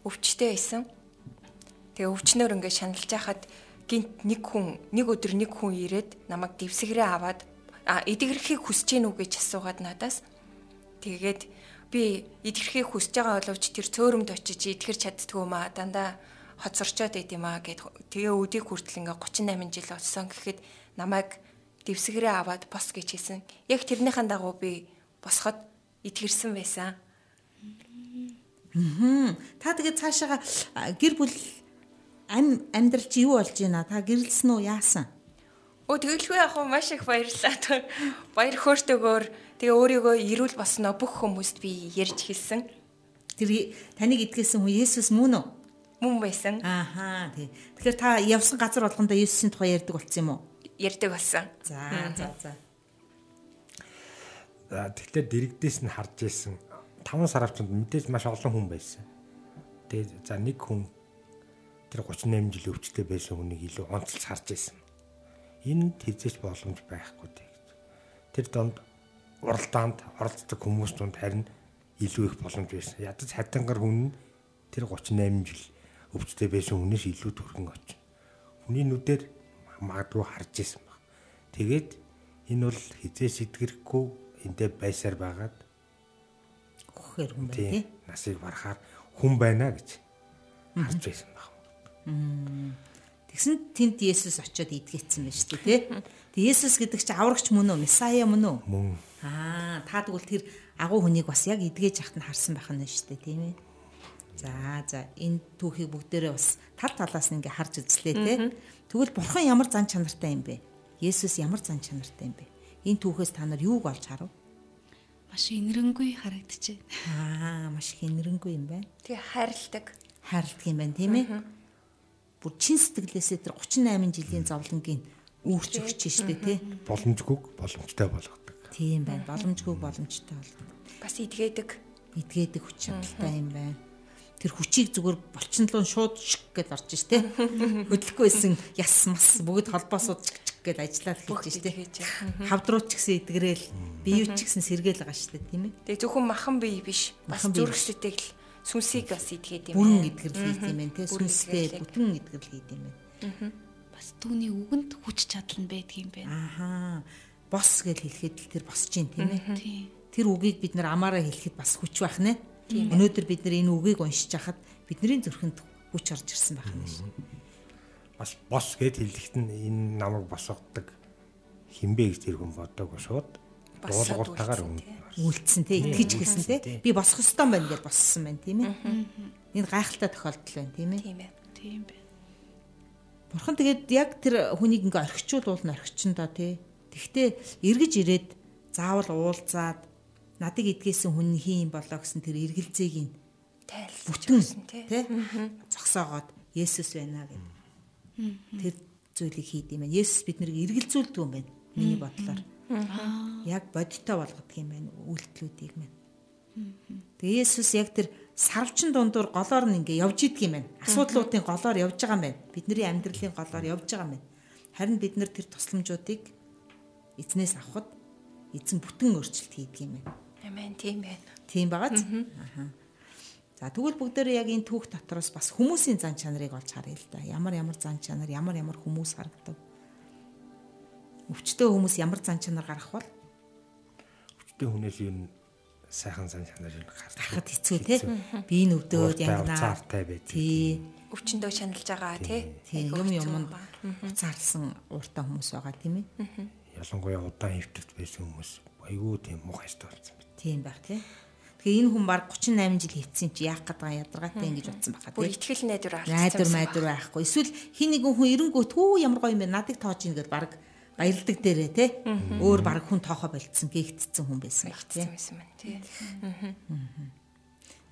өвчтэй байсан. Тэгээ өвчнөр ингээд шаналж байхад гинт нэг хүн нэг өдөр нэг хүн ирээд намайг дэвсгэрээ аваад а эдгэрхийг хүсэж гин үү гэж асуугаад надаас тэгээд би эдгэрхийг хүсэж байгаа боловч тэр цөөрөмд очиж эдгэр чаддгүй маа дандаа хоцорчоод байд юм аа гэд тэгээ өдийг хүртэл ингээ 38 жил болсон гэхэд намайг дэвсгэрээ аваад бос гэж хэлсэн. Яг тэрнийхэн дагуу би босоход эдгэрсэн байсан. Та тэгээд цаашаага гэр бүл ам амьдрал чи юу болж байна? Та гэрэлсэн үү яасан? Өө тэгэлгүй яг хөө маш их баярлалаа. Баяр хөөртэйгөөр тэгээ өөрийгөө ирүүл босноо бүх хүмүүст би ярьж хэлсэн. Тэр таныг эдгэсэн хүн Есүс мөн үү? мөн байсан. Ааха тий. Тэгэхээр та явсан газар болгондоо Есүсийн тухай ярьдаг болсон юм уу? Ярьдаг болсон. За за за. За тэгэхээр дэрэгдээс нь харж ирсэн 5 сар авчинд мэдээж маш олон хүн байсан. Тэгээд за нэг хүн тэр 38 жил өвчтэй байсан хүнийг илүү онцлж харж ирсэн. Энд хизээч боломж байхгүй дээ гэж. Тэр донд уралдаанд оролцдог хүмүүс донд харин илүү их боломж байсан. Ядаж хатангар хүн нь тэр 38 жил өвчтэй байсан хүнээс илүү төрхөн очив. Хүний нүдээр магадгүй харж исэн баг. Тэгээд энэ бол хизээ сэтгэрэхгүй эндээ байсаар байгаад Хөхөр хүн бай тий. насыг барахаар хүн байна гэж харж байсан баг. Тэгсэн тэнд Есүс очиод идгээцсэн байна шүү дээ тий. Тэг Есүс гэдэг чинь аврагч мөн үү? Месая мөн үү? Мөн Аа, та тэгвэл тэр агуу хүнийг бас яг эдгэж яхад нь харсан байх нь шүү дээ, тийм ээ. За, за энэ түүхийг бүгдээрээ бас тал талаас нь ингээ харж үзлээ те. Тэгвэл бурхан ямар зан чанартай юм бэ? Есүс ямар зан чанартай юм бэ? Энэ түүхээс та нар юуг олж харав? Маш инэрэнгүй харагдчихэ. Аа, маш хинрэнгүй юм байна. Тэгээ хайрладаг. Хайрладаг юм байна, тийм ээ. Бүр чин сэтгэлээсээ тэр 38 жилийн зовлонгийн үүрч өгч штэ тий. боломжгүй боломжтой болгодог. Тийм байна. Боломжгүй боломжтой бол Бас идгээдэг. эдгээдэг хүч чадалтай юм байна. Тэр хүчийг зүгээр болчинлон шууд шик гэж орж ш тэ. (laughs) Хөдлөхгүйсэн яс мас бүгд холбоосууд чик чик гэж ажиллаад хэлж ш тэ. идгээж. Хавдрууд ч гэсэн эдгэрэл биеү ч гэсэн сэргээл байгаа ш тэ тийм ээ. Тэгээ зөвхөн махан бие биш. Бас зүрх сэтгэл сүнсийг бас идгээд юм Бүрэн эдгэрэл хийх юм байна те. Бүрэн Сүнстэй бүтэн эдгэрэл хийх юм байна. Бас түүний үгэнд хүч чадал нь байдаг юм байна. Ааха. Бос гэж хэлэхэд л тэр босч юм тийм ээ. Тэр үгийг бид нар амаараа хэлэхэд бас хүч байх нэ. Өнөөдөр бид нар энэ үгийг уншиж хахад бидний зүрхэнд хүч орж ирсэн байх нь шин. Бас бос гэд хэлэхэд нь энэ намайг босгодог хинбэ гэж тэр хүн бодоагүй шууд Үлдсэн, өмнө. тий. Итгэж гисэн те. Би босох ёстой байна гэж боссон байна тийм ээ. Энэ гайхалтай тохиолдол байна тийм ээ. Тийм ээ. Тийм байна. Бурхан тэгээд яг тэр хүнийг ингээ орхичуул нь орхичондоо тий. Тэгтээ эргэж ирээд заавал уулзаад надыг идгээсэн хүн хин юм болоо гэсэн тэр эргэлзээг нь Тайлбарч бүтэн тий. тий зогсоогоод Есүс байна гэдэг. Тэр зүйлийг хийд юм байна. Есүс биднийг эргэлзүүлдэг юм байна. Миний бодлоор. Яг бодиттой болгодог юм байна үйлдэлүүдийг мань. Тэгээ Есүс яг тэр сарвчин дундуур голоор нь ингээ явж идэг юм байна. Асуудлуудын голоор явж байгаа юм байна. Бидний амьдралын голоор явж байгаа юм байна. Харин бид нар тэр тусламжуудыг эзнээс авахд эзэн бүтэн өөрчлөлт хийдэг юм байна. Амен тийм байна. Тийм байгааз. Аха. За тэгвэл бүгдээрээ яг энэ түүх дотроос бас хүмүүсийн зан чанарыг олж харъя л да. Ямар ямар зан чанар, ямар ямар хүмүүс харагдав. Өвчтөө хүмүүс ямар зан чанар гарах бол Өчтөө хүнээс юу сайхан сан чанар юу гарах. харахад хэцүү те. Би нүдөөд янгнаа. Тий. Өвчнөдөө шаналж байгаа тий. Тийм Айгу юм байгаа. уцаарлсан ууртай хүмүүс байгаа тийм ээ. Ялангуяа удаан хөвтөрт байсан хүмүүс айгүй тийм муухай штэ болсон байт. Тийм байх тий. Тэгэхээр энэ хүн баг 38 жил хэвцсэн чи яах гээд байгаа ядаргаатай ингэж утсан баха Бүр тий. итгэл найдвар авчихсан. Найдвар баг. байхгүй. Эсвэл хин нэгэн хүн эренгүүт хүү ямар гоё юм бэ надыг тоож ийн гэдээ баг баярлдаг дээрээ те. Өөр баг хүн тоохоо болцсон гээгдсэн хүн байсан байх тий. байсан байна тий.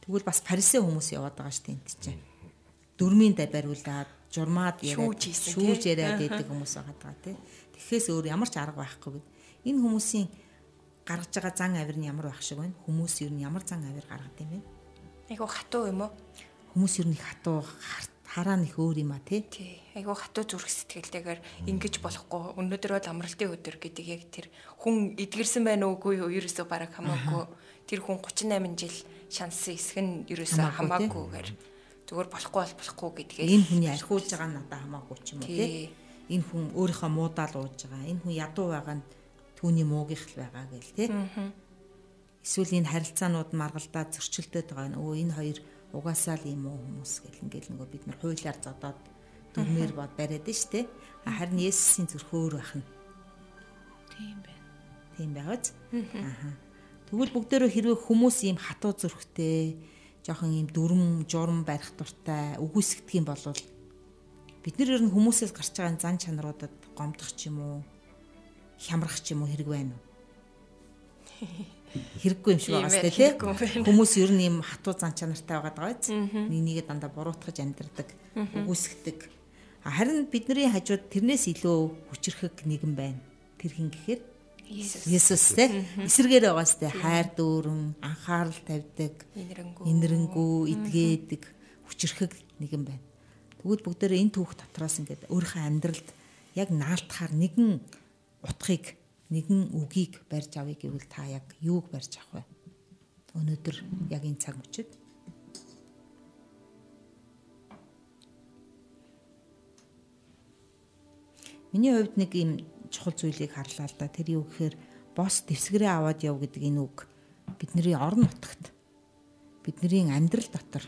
Тэгвэл бас парисе хүмүүс яваад байгаа шүү дээ энд чинь. Дөрмийн дай бариулаад журмаад яриад Шүүж яриад байдаг хүмүүс байгаа тий. Тэгэхээс өөр ямар ч арга байхгүй гэд. Энэ хүмүүсийн гаргаж байгаа зан авир нь ямар байх шиг байна? Хүмүүс ер нь ямар зан авир гаргад юм бэ? Айгу хатуу юм уу? Хүмүүс ер нь хатуу хар- хараа нэх өөр юм а тий. Тий. Айгу хатуу зүрх сэтгэлтэйгээр ингэж болохгүй. Өнөөдөр бол амралтын өдөр гэдэг яг тэр хүн эдгэрсэн байна уугүй юу? Ерөөсөө бараг хамаагүй. Тэр хүн 38 жил шансан эсэх нь ерөөсөө хамаагүйгээр зүгээр болохгүй бол болохгүй гэдгээ. Энэ хүний архиулж байгаа нь надад хамаагүй ч юм уу Тий. Энэ хүн өөрийнхөө муудаал ууж байгаа. Энэ хүн ядуу байгаа нь түүний муугийнх л байгаа гэл тий. Эсвэл энэ харилцаанууд маргалдаад зөрчилдөд байгаа нь өө энэ хоёр угаасаа л юм уу хүмүүс гэл ингээл нөгөө бид нар хуулиар зодоод дүрмээр бод бариад нь штэ. Харин Есүсийн зүрх өөр байх нь Тийм байна. тийм байгааз. Аха. Тэгвэл бүгдээрөө хэрвээ хүмүүс ийм хатуу зүрхтэй жоохон ийм дүрм, журам барих дуртай үгүйсгдэг юм бол бид нар ер нь хүмүүсээс гарч байгаа зан чанаруудад гомдох ч юм уу, хямрах ч юм уу хэрэг байна уу? (laughs) хэрэггүй юм шиг байгаа сте тий. Хүмүүс ер нь ийм хатуу зан чанартай байгаа даа биз. Нэг нэгээ дандаа буруутгаж амьдардаг, үгүйсгдэг. Харин бидний хажууд тэрнээс илүү хүчрхэг нэгэн байна. Тэр хин гэхээр Есүс те эсэргээр байгаа сте хайр дүүрэн анхаарал тавьдаг инэрэнгүү эдгээдэг хүчрхэг нэгэн байна. Тэгвэл бүгдээрээ энэ түүх дотроос ингээд өөрийнхөө амьдралд яг наалтахаар нэгэн утгыг нэгэн үгийг барьж авъя гэвэл та яг юуг барьж авах вэ? Өнөөдөр яг энэ цаг мөчид Миний хувьд нэг юм чухал зүйлийг харлаа л да. Тэр юу гэхээр бос дэвсгэрээ аваад яв гэдэг энэ үг бидний орон нутагт бидний амьдрал дотор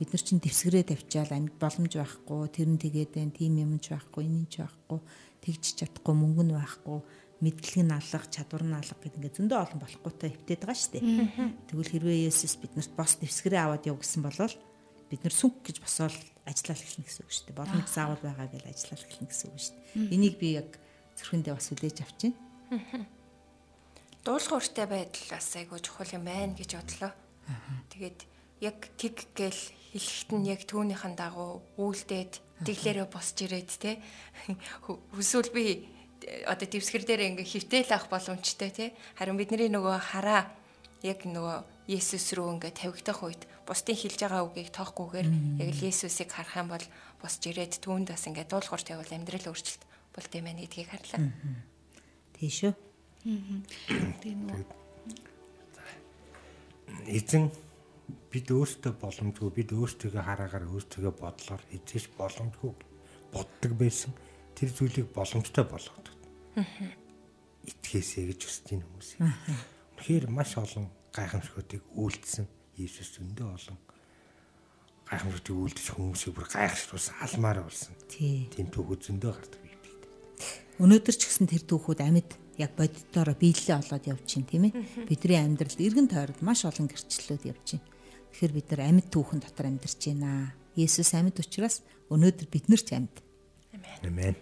бид нар чинь дэвсгэрээ тавьчаал амьд боломж байхгүй тэр нь тэгээд байн тийм юмч байхгүй энэ ч байхгүй тэгж чадахгүй мөнгө нь байхгүй мэдлэг нь алга чадвар нь алга гэдэг ингээд зөндөө олон болохгүйтэй хөвтөд байгаа шүү дээ. Тэгвэл хэрвээ Есүс биднэрт бос дэвсгэрээ аваад яв гэсэн бол бид нар сүнх гэж босоод ажиллах эхэлнэ гэсэн үг шүү дээ. Боломж заавал байгаа гэж ажиллах эхэлнэ гэсэн үг шүү дээ. Энийг би яг зүрхэндээ бас үлээж авчихна. Дуулууртай байдал бас айгуу чухал юм байна гэж бодлоо. Тэгээд яг тэг гэл хэлэхэд нь яг түүнийхэн дагуу үйлдээд тэглээрээ босч ирээд те хүсвэл би одоо дэвсгэр дээр ингээ хөвтөл авах боломжтой те харин бидний нөгөө хараа яг нөгөө Есүс рүү ингээ тавигдах үед бусдын хэлж байгаа үгийг тоохгүйгээр яг л Есүсийг харах юм бол босч ирээд түүнд бас ингээ дуулуурт явал амьдрал өөрчлөлт болд юм байна гэдгийг харлаа. Тийш үү? Тийм үү. Эзэн бид өөртөө боломжгүй бид өөртөө хараагаар өөртөө бодлоор эзэж боломжгүй боддог байсан тэр зүйлийг боломжтой болгодог. Итгэхээсэ гэж хүсэж байна хүмүүс. Тэгэхээр маш олон гайхамшгуудыг үйлдэлсэн Иесус өндөө олон гайхамшгуудыг үйлдэж хүмүүсийг бүр гайхшруулсан алмаар болсон. Тийм түүхүүд зөндөө гардаг. Өнөөдөр ч гэсэн тэр түүхүүд амьд яг боддороо биелэлээ олоод явж чинь тийм ээ. Бидний амьдралд эргэн тойрод маш олон гэрчлэлүүд явж чинь. Тэгэхээр бид нар амьд түүхэн дотор амьдарч байна. Есүс амьд учраас өнөөдөр бид нар ч амьд. Амен.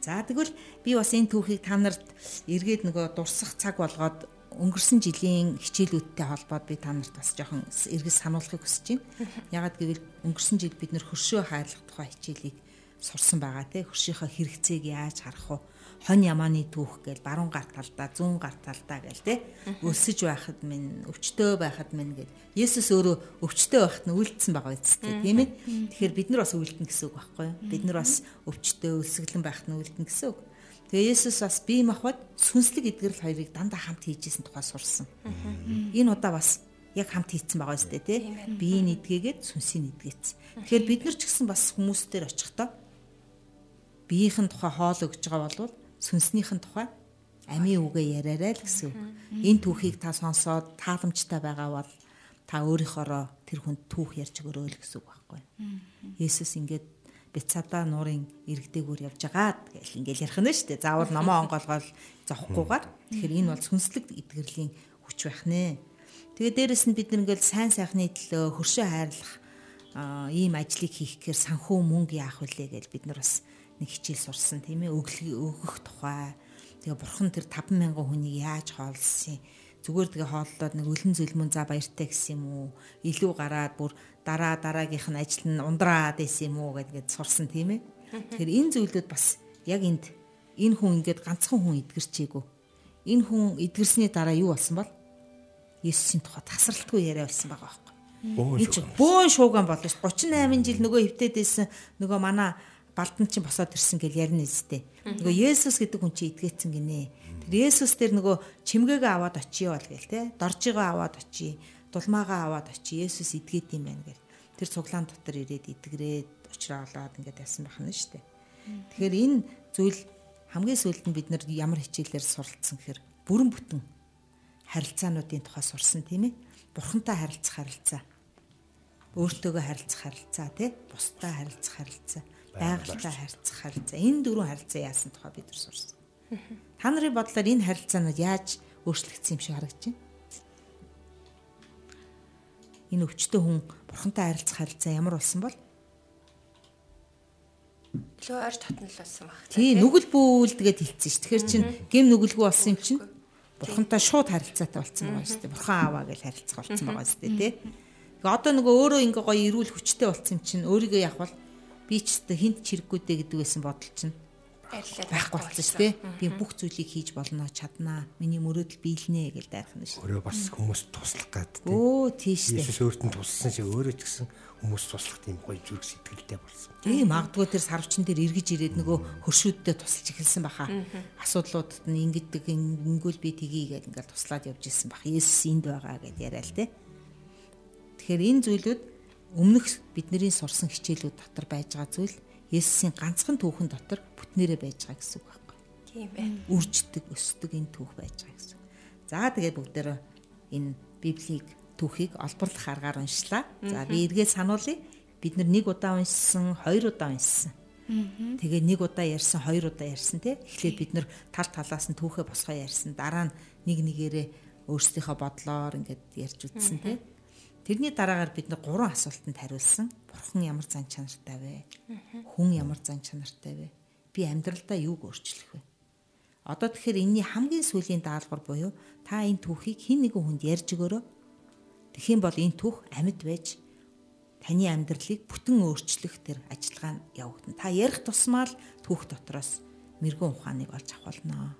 За тэгвэл би бас энэ түүхийг та нарт эргээд нөгөө дурсах цаг болгоод өнгөрсөн жилийн хичээлүүдтэй холбоод би та нарт бас жоохон эргэж сануулахыг хүсэж байна. (laughs) Ягаад гэвэл өнгөрсөн жил бид нөр хөршөө хайлах тухай хичээлийг сурсан байгаа те хөршийнхөө хэрэгцээг яаж харах вэ? Хонь ямааны түүх гээл баруун гар талдаа, зүүн гар талдаа гээл те өлсөж байхад минь, өвчтөө байхад минь гээл Есүс өөрөө өвчтөө байхад нь үлдсэн байгаа үстэй тийм ээ. Тэгэхээр бид нар бас үлдэн гэсэн үг байхгүй юу? Бид нар бас өвчтөө, өлсгөлэн байхад нь үлдэн гэсэн үг. Тэгээ Есүс бас бие махбод сүнслэг эдгэрэл хоёрыг дандаа хамт хийжсэн тухай сурсан. Энэ удаа бас яг хамт хийцэн байгаа үстэй тий. Биеийн эдгээгээд сүнсийн эдгээсэн. Тэгэхээр бид нар ч гэсэн бас хүмүүстээр очихдоо биеийнхэн тухай хоол өгж байгаа бол сүнснийхэн тухай амийн үгээ яриарай л гэсэн үг. Энэ түүхийг та сонсоод тааламжтай байгаа бол та өөрийнхоороо тэр хүнд түүх ярьж өгөрөө л гэсэн үг байхгүй. Есүс ингээд Бицада нуурын иргэдээгүүр явж байгаа гэл ингээл ярих нь шүү дээ. Заавал номоо онгоолгоол зовхгүйгээр. Тэгэхээр энэ бол сүнслэг эдгэрлийн хүч байх нэ. Тэгээ дээрэс нь бид нэг ингээл сайн сайхны төлөө хөршөө хайрлах ийм ажлыг хийх гэхээр санхүү мөнгө яах вүлээ гэж бид нар бас нэг хичээл сурсан. Тийм ээ өглөг өгөх тухай. Тэгээ бурхан тэр 50000 хүнийг яаж хоолсон зүгээр тэгээ хооллоод нэг өлөн зөлмөн за баяртай гэсэн юм уу? Илүү гараад бүр дараа дараагийнх нь ажил нь ундраад байсан юм уу гэдгээд сурсан тийм ээ. Тэгэхээр энэ зүйлүүд бас яг энд энэ хүн ингээд ганцхан хүн эдгэрчээгүй. Энэ хүн эдгэрсний дараа юу болсон бол Есүсийн тухай тасралтгүй яриа болсон байгаа байхгүй. Бөөн шууган болно ш 38 жил нөгөө хөвтөд байсан нөгөө манай балдан чинь босоод ирсэн гэл ярина нэстэ. Нөгөө Есүс гэдэг хүн чинь идгээцэн гинэ. Тэр Есүс дээр нөгөө чимгээгээ аваад очие бол гээл те. Доржигоо аваад очие. Дулмаагаа аваад очие. Есүс идгээд юм байна гэл. Тэр цуглаан дотор ирээд идгрээд олоод ингээд ясан байх нь штэ. Тэгэхээр энэ зүйл хамгийн сүүлд нь бид нар ямар хичээлээр суралцсан гэхээр бүрэн бүтэн харилцаануудын тухай сурсан тийм ээ. Бурхантай харилцах харилцаа. Өөртөөгөө харилцах харилцаа тий. Бусдаа харилцах харилцаа байгальтай харьцах харилцаа. Энэ дөрвөн харилцаа яасан тухай бид нар сурсан. Та нарын бодлоор энэ харилцаанууд яаж өөрчлөгдсөн юм шиг харагдаж байна? Энэ өвчтөн хүн бурхантай харилцах харилцаа ямар болсон бол? Лөө ойр татнал болсон баг. Тий, нүгэл бүүлдгээд хилцсэн ш. Тэгэхээр чин гим нүгэлгүй болсон юм чинь бурхантай шууд харилцаатай болцсон байгаа шүү дээ. Бурхан ааваа гэж харилцах болцсон байгаа шүү дээ, тий. Ингээ одоо нөгөө өөрөө ингээ гоё эрүүл хүчтэй болцсон юм чинь өөрийгөө явах би ч гэдэг хинт чирэггүй дээ гэдэг байсан бодол чинь байхгүй болсон шүү дээ. Би бүх зүйлийг хийж болно, чаднаа. Миний мөрөөдөл биелнэ гэж дайрах нь шүү. Өөрөө бас хүмүүс туслах гад тийм. Өө тийш дээ. Иесус өөртөө туссан шиг өөрөө ч гэсэн хүмүүс туслах тийм гоё зүрх сэтгэлтэй болсон. Тийм магадгүй тэр сарвчин дээр эргэж ирээд нөгөө хөршүүддээ тусалж эхэлсэн баха. Асуудлуудад нь ингэдэг ингэвэл би тгий гэдэг ингээд туслаад явж ирсэн баха. Есүс энд байгаа гэдээ яриа л те. Тэгэхээр энэ зүйлүүд өмнөх бидний сурсан хичээлүүд дотор байж байгаа зүйл Есүсийн ганцхан түүхэн дотор бүтнээрээ байж байгаа гэсэн үг байхгүй. Тийм байна. Үрждэг, өсдөг энэ түүх байж байгаа гэсэн. За тэгээд бүгдээр энэ Библийг түүхийг олборлох аргаар уншлаа. За би эргээд сануулъя. Бид нэг удаа уншсан, хоёр удаа уншсан. Тэгээ нэг удаа ярьсан, хоёр удаа ярьсан тий. Эхлээд бид нэр тал талаас нь түүхээ босгоо ярьсан. Дараа нь нэг нэгээрээ өөрсдийнхөө бодлоор ингээд ярьж үзсэн тий. Тэрний дараагаар бид нэг гурван асуултанд хариулсан. Бурхан ямар зан чанартай вэ? Хүн ямар зан чанартай вэ? Би амьдралдаа юуг өөрчлөх вэ? Одоо тэгэхээр энэний хамгийн сүүлийн даалгавар буюу та энэ түүхийг хэн нэгэн хүнд ярьж өгөөрэй. Тэгхийн бол энэ түүх амьд байж таны амьдралыг бүтэн өөрчлөх тэр ажиллагаа нь явагдана. Та ярих тусмаа л түүх дотроос мэрэгэн ухааныг олж авах болно.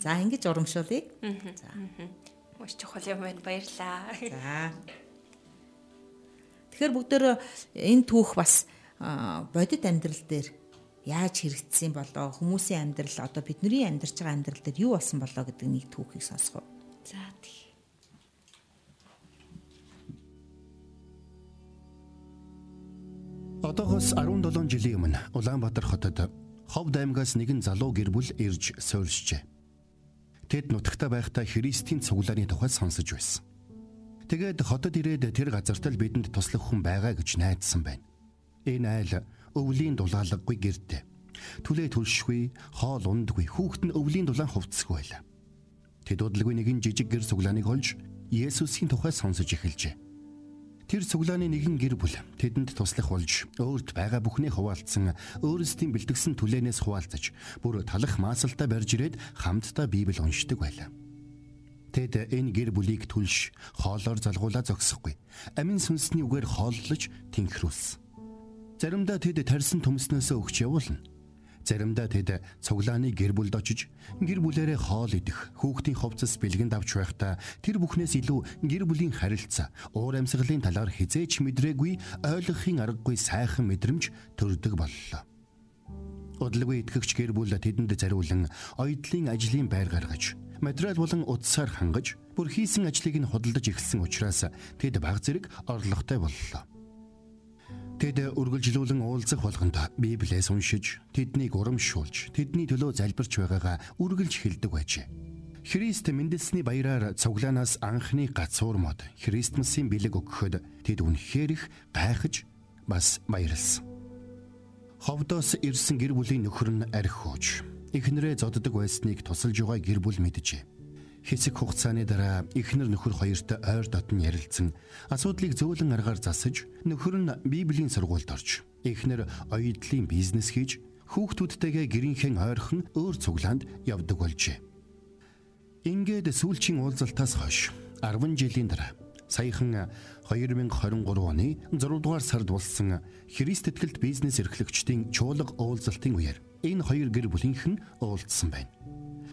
За ингэж урамшуулъя. За. Маш чухал юм байна. Баярлаа. За. Тэгэхээр бүгдөө энэ түүх бас бодит амьдрал дээр яаж хэрэгжсэн болоо хүмүүсийн амьдрал одоо бидний амьдарч байгаа амьдрал дээр юу болсон болоо гэдэг нэг түүхийг сонсгоо. За тий. Одоогоос 17 жилийн өмнө Улаанбаатар хотод Ховд аймгаас нэгэн залуу гэр бүл ирж суурьшжээ. Тэд нутагта байхдаа Христийн цуглааны тухай сонсож байсан. Тэгээд хотод ирээд тэр газарт л бидэнд туслах хүн байгаа гэж найдсан байна. Энэ айл өвлийн дулаалгагүй гэрдэ. Түлээ түлшгүй, хоол ундгүй, хүүхэд нь өвлийн дулаан хувцсгүй байлаа. Тэд удалгүй нэгэн жижиг гэр цуглааныг олж Есүсийн тухай сонсож эхэлжээ. Тэр цуглааны нэгэн гэр бүл тэдэнд туслах болж өөрт байгаа бүхнээ хуваалцсан өөрсдийн бэлтгэсэн түлээнээс хуваалцаж бүр талах маасалтаа барьж ирээд хамтдаа Библийг уншдаг байлаа. Тэд энэ гэр бүлийг түлш хоолоор залгуулаа зогсохгүй. Амин сүнсний үгээр хооллож тэнхрүүлсэн. Заримдаа тэд тарьсан төмснөөсөө өгч явуулна. Заримдаа тэд цуглааны гэр бүлд очиж гэр бүлэрээ хоол идэх, хүүхдийн ховцос бэлгэнд авч байхдаа тэр бүхнээс илүү гэр бүлийн харилцаа, уур амьсгалын талаар хизээч мэдрээгүй ойлгохын аргагүй сайхан мэдрэмж төрдөг боллоо. Удалгүй итгэгч гэр бүл тэдэнд зариулан ойдлын ажлын байр гаргаж, материал болон утсаар хангаж, бүр хийсэн ажлыг нь худалдаж эхэлсэн учраас тэд баг зэрэг орлоготой боллоо. Тэд үргэлжлүүлэн уулзах болгонд Библиэс уншиж, тэднийг урамшуулж, тэдний төлөө залбирч байгаагаа үргэлж хэлдэг байжээ. Христ мэндэлсний баяраар цуглаанаас анхны гацуур мод Христмсийн бэлэг өгөхөд тэд үнэхээр их гайхаж бас баярлсан. Ховдоос ирсэн гэр бүлийн нөхөр нь архиуж, эхнэрээ зоддог байсныг тусалж байгаа гэр бүл мэджээ. Хэсэг хугацааны дараа эхнэр нөхөр хоёрт ойр дотн ярилцсан асуудлыг зөөлөн аргаар засаж нөхөр нь Библийн сургуульд орж эхнэр оюутлын бизнес хийж хүүхдүүдтэйгээ гэрийнхэн ойрхон өөр цуглаанд явдаг болжээ. Ингээд сүүлчийн уулзалтаас хойш 10 жилийн дараа саяхан 2023 оны 6 дугаар сард болсон Христ итгэлт бизнес эрхлэгчдийн чуулга уулзалтын үеэр энэ хоёр гэр бүлийнхэн уулзсан байна.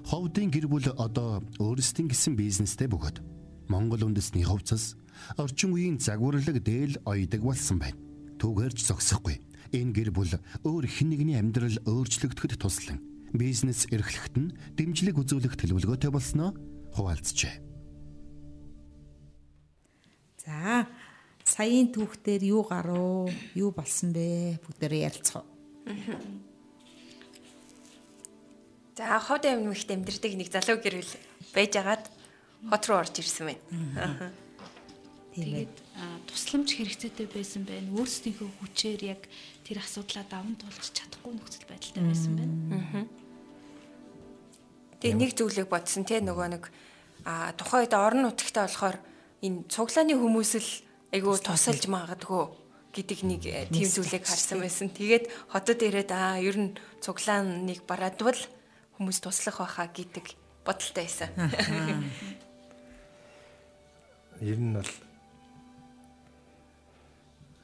Ховдын гэр бүл одоо өөрсдийн гэсэн бизнестэй бөгөөд Монгол үндэсний ховцос орчин үеийн загварлаг дээл ойдог болсон байна. Түүгээрч зогсохгүй. Энэ гэр бүл өөр хэн нэгний амьдрал өөрчлөгдөхөд туслан бизнес эрхлэхэд нь дэмжлэг үзүүлэх төлөвлөгөөтэй болсноо хуваалцжээ. За саяын түүхтэр юу гарав? Юу болсон бэ? Бүгдээрээ ярилцгаа. (laughs) За хот амьд амьдэрдэг нэг залуу гэр бүл байжгаад хот руу орж ирсэн байна. Тэгээд тусламж хэрэгцээтэй байсан байна. Өөрсдийнхөө хүчээр яг тэр асуудлаа даван туулж чадахгүй нөхцөл байдалтай байсан байна. Тэгээ нэг зүйлийг бодсон те нөгөө нэг а тухайд орон нутагтаа болохоор энэ цуглааны хүмүүс л айгүй тусалж магадгүй гэдэг нэг тийм зүйлийг харсан байсан. Тэгээд хотод ирээд аа ер нь цуглааныг бараадвал хүмүүс туслах байхаа гэдэг бодолтой байсан. Ер нь бол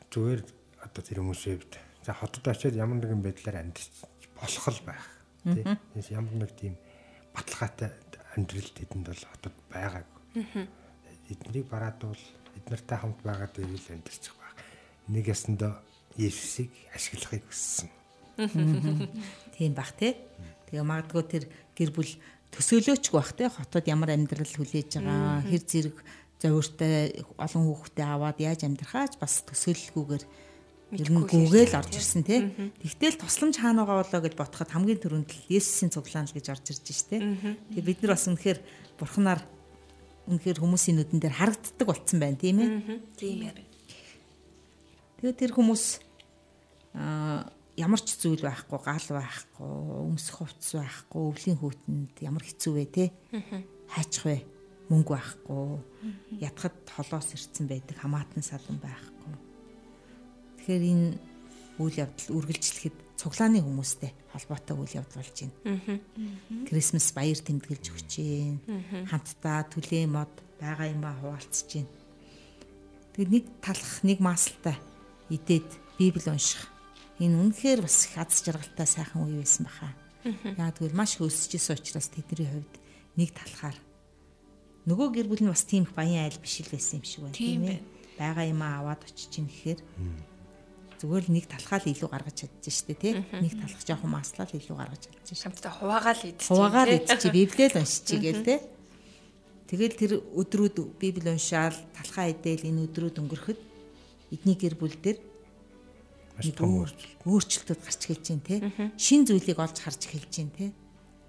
зүгээр одоо тэр хүмүүсээ бид за хотод очиод ямар нэгэн байдлаар амьдч болох л байх. Тий. Ямар нэг тийм баталгаатай амьдрал тэдэнд бол хотод байгаагүй. Эднийг бараадвал эднэртэй хамт байгаа дээр л амьдарч байгаа. Нэг ясандаа Есүсийг ашиглахыг хүссэн. Тийм бах тий. Тэгээ магадгүй тэр гэр бүл төсөөлөөчгүй бах тий. Хотод ямар амьдрал хүлээж байгаа хэр зэрэг зовиртой олон хүүхдээ аваад яаж амьдрахаач бас төсөөлөлгүйгээр ер нь гүгээл орж ирсэн тий. Тэгтэл тусламж хаана байгаа болоо гэж бодоход хамгийн түрүүнд л Есүсийн цуглаан л гэж орж ирж штэ. Тэгээ бид нар бас үнэхээр бурхнаар үнэхээр хүмүүсийн нүдэн дээр харагддаг болцсон байна тийм ээ. Тийм ээ. Тэгээ тэр хүмүүс аа ямар ч зүйл байхгүй, гал байхгүй, өмсөх хувцс байхгүй, өвлийн хүүтэнд ямар хэцүү вэ те? Хайчих вэ? Мөнгө байхгүй. Ятгад холоос ирцэн байдаг, хамаатан салан байхгүй. Тэгэхээр энэ үйл явдал үргэлжлэхэд цуглааны хүмүүстэй холбоотой үйл явдал болж байна. Крисмас баяр тэмдэглэж өгч байна. Хамтдаа түлээ мод байгаа юм ба хуваалцж байна. Тэгээд нэг талах, нэг маасалтай идээд Библи унших. Энэ үнэхээр бас их аз жаргалтай сайхан үе байсан баха. Яг тэгвэл маш хөөсөжсэн учраас тэдний хувьд нэг талахаар нөгөө гэр бүл нь бас тийм их баян айл биш л байсан юм шиг байна тийм ээ. Бага юм аваад очиж ин гэхээр зүгээр л нэг талхаа л илүү гаргаж чадчих штэ тий. Нэг талах жоохон маслаа л илүү гаргаж чадчих. Хамтдаа хуваагаал идчих. Хуваагаал идчих Библиэл уншчих гээл тий. Тэгэл тэр өдрүүд Библи уншаал талхаа идээл энэ өдрүүд өнгөрөхөд эдний гэр бүл дээр Маш том өөрчлөлт. өөрчлөлтүүд гарч эхэлж байна те. Шин зүйлийг олж харж эхэлж байна те.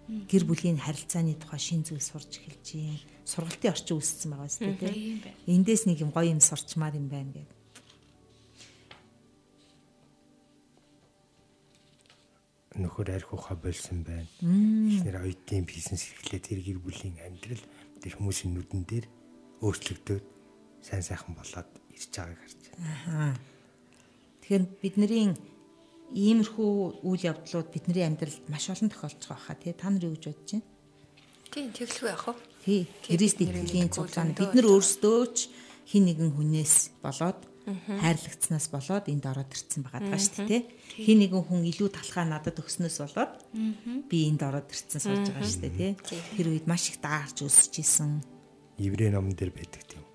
Гэр бүлийн харилцааны тухай шин зүйл сурч эхэлж байна. Сургалтын орчин үүссэн байгаа үстэй те. Эндээс нэг юм гоё юм сурчмаар юм байна гэдэг. нөхөр арх ухаа болсон байна. Эхнэр оюутны бизнес эрхлээд тэр гэр бүлийн амьдрал тэр хүмүүсийн нүдэн дээр өөрчлөгдөөд сайн сайхан болоод ирж байгааг харж байна. Тэгэхээр бидний иймэрхүү үйл явдлууд бидний амьдралд маш олон тохиолдож байгаа хаа тий та нар юу гэж бодож байна? Тийм тэглэхгүй яах вэ? Тий Христ итгэлийн цуглаан бид нар өөрсдөө ч хин нэгэн хүнээс болоод хайрлагдсанаас болоод энд ороод ирсэн байгаа даа шүү дээ. Хин нэгэн хүн илүү талхаа надад өгснөөс болоод би энд ороод ирсэн сууж байгаа шүү дээ. Тэр үед маш их даарч өсөж исэн. Еврей номон дээр байдаг тийм.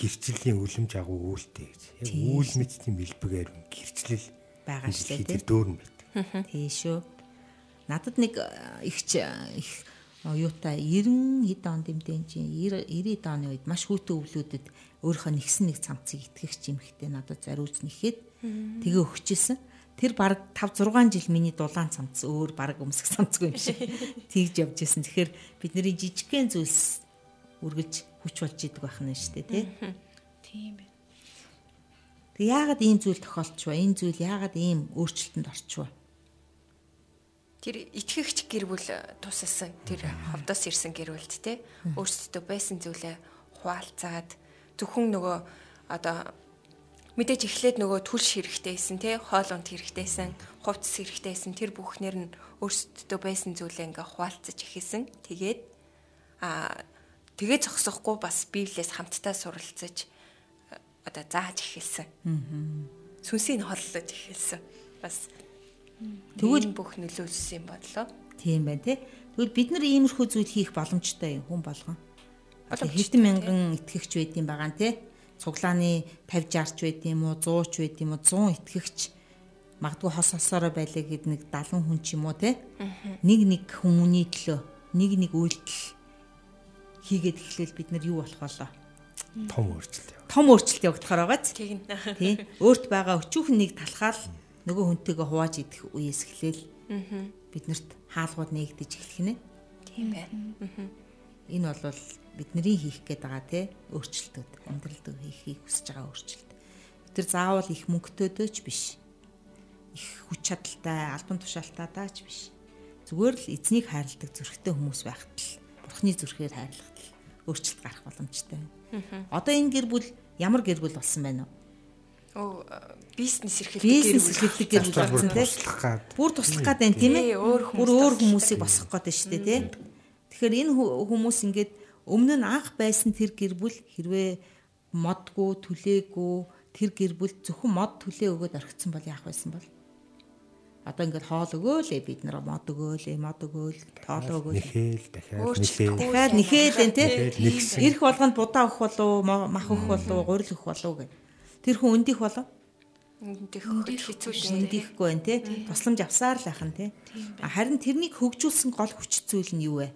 Гэрчлийн үлэмж агуу үүлтэй гэж. Яг үйл мэдтийн бэлбэгээр гэрчлэл байгаа шүү дээ. Тэр дөөрн байдаг. Тий шүү. Надад нэг ихч их оюутай 90 хэд он дэмдэн чинь 90 оны үед маш хүүтэй өвлүүдэд өөрийнхөө нэгсэн нэг цамцыг итгэгч юмхтэй надад зариулж нэхэд тэгээ өгчээсэн. Тэр баг 5 6 жил миний дулаан цамц өөр баг өмсөх цамцгүй юм шиг (laughs) тэгж явж исэн. Тэгэхээр бидний жижигхэн зүйлс үргэлж хүч болж идэг байх нь шүү дээ тий. Тийм байна. Тэг яагаад ийм зүйл тохиолдчихва? Энэ зүйл яагаад ийм өөрчлөлтөнд орчихва? Тэр итгэгч гэр бүл тусалсан тэр ховдоос ирсэн гэр бүлд те өөрсдөө байсан зүйлээ хуваалцаад зөвхөн нөгөө одоо мэдээж эхлээд нөгөө түлш хэрэгтэйсэн те хоол унд хэрэгтэйсэн хувцс хэрэгтэйсэн тэр бүхнэр нь өөрсдөө байсан зүйлээ ингээ хуваалцаж эхэлсэн тэгээд а тэгээ зогсохгүй бас библиэс хамтдаа суралцаж одоо зааж эхэлсэн сүнсийг холлож эхэлсэн бас Тэгвэл бүх нөлөөсөн юм бодлоо. Тийм байна тий. Тэгвэл бид нар иймэрхүү зүйл хийх боломжтой юм хүн болгон. Одоо хэдэн мянган итгэгч байдсан байгаа нь тий. Цуглааны 50 60 ч байдсан юм уу 100 ч байдсан юм уу 100 итгэгч магадгүй хос хосоороо байлаа гэд нэг 70 хүн ч юм уу тий. Нэг нэг хүмүүний төлөө нэг нэг үйлдэл хийгээд эхлээл бид нар юу болох болоо? Том өөрчлөлт. Том өөрчлөлт явагдахаар байгааз. Тэгнь. Тий. Өөрт байгаа өчүүхэн нэг талхаал нөгөө хүнтэйгээ хувааж идэх үеэс эхлээл биднэрт хаалгууд нэгдэж эхлэх нэ. Тийм байна. Энэ бол бидний хийх гээд байгаа те өөрчлөлтүүд амьдралд хийхийг хүсэж байгаа өөрчлөлт. Тэр заавал их мөнгөтэйдөөч биш. Их хүч чадалтай, албан тушаалтайдаа ч биш. Зүгээр л эзнийг хайрладаг зүрхтэй хүмүүс байхад л бурхны зүрхээр хайрлахад л өөрчлөлт гарах боломжтой байна. Одоо энэ гэр бүл ямар гэр бүл болсон байна вэ? Оо бизнес эрхэлдэг бизнес эрхэлдэг гэр бүл болсон тийм. Бүр туслах гад байна тийм ээ. Бүр өөр хүмүүсийг босгох гээд байна шүү дээ тийм. Тэгэхээр энэ хүмүүс ингээд өмнө нь анх байсан тэр гэр бүл хэрвээ модгүй, түлээгүй тэр гэр бүл зөвхөн мод түлээ өгөөд орхисон бол яах байсан бол? Одоо ингээд хоол өгөөлээ бид нар мод өгөөлээ, мод өгөөл, тоолоо өгөөл. Нэхэл дахиад нэхэл. Дахиад нэхээлэн тий. Ирэх болгонд будаа өгөх болов, мах өгөх болов, гурил өгөх болов гэх. Тэр хүн өндих болов? Хөхөд хэцүү шүү дээ. Өндихгүй байх тий. Тусламж авсаар л ахын тий. Харин тэрнийг хөгжүүлсэн гол хүч зүйл нь юу вэ?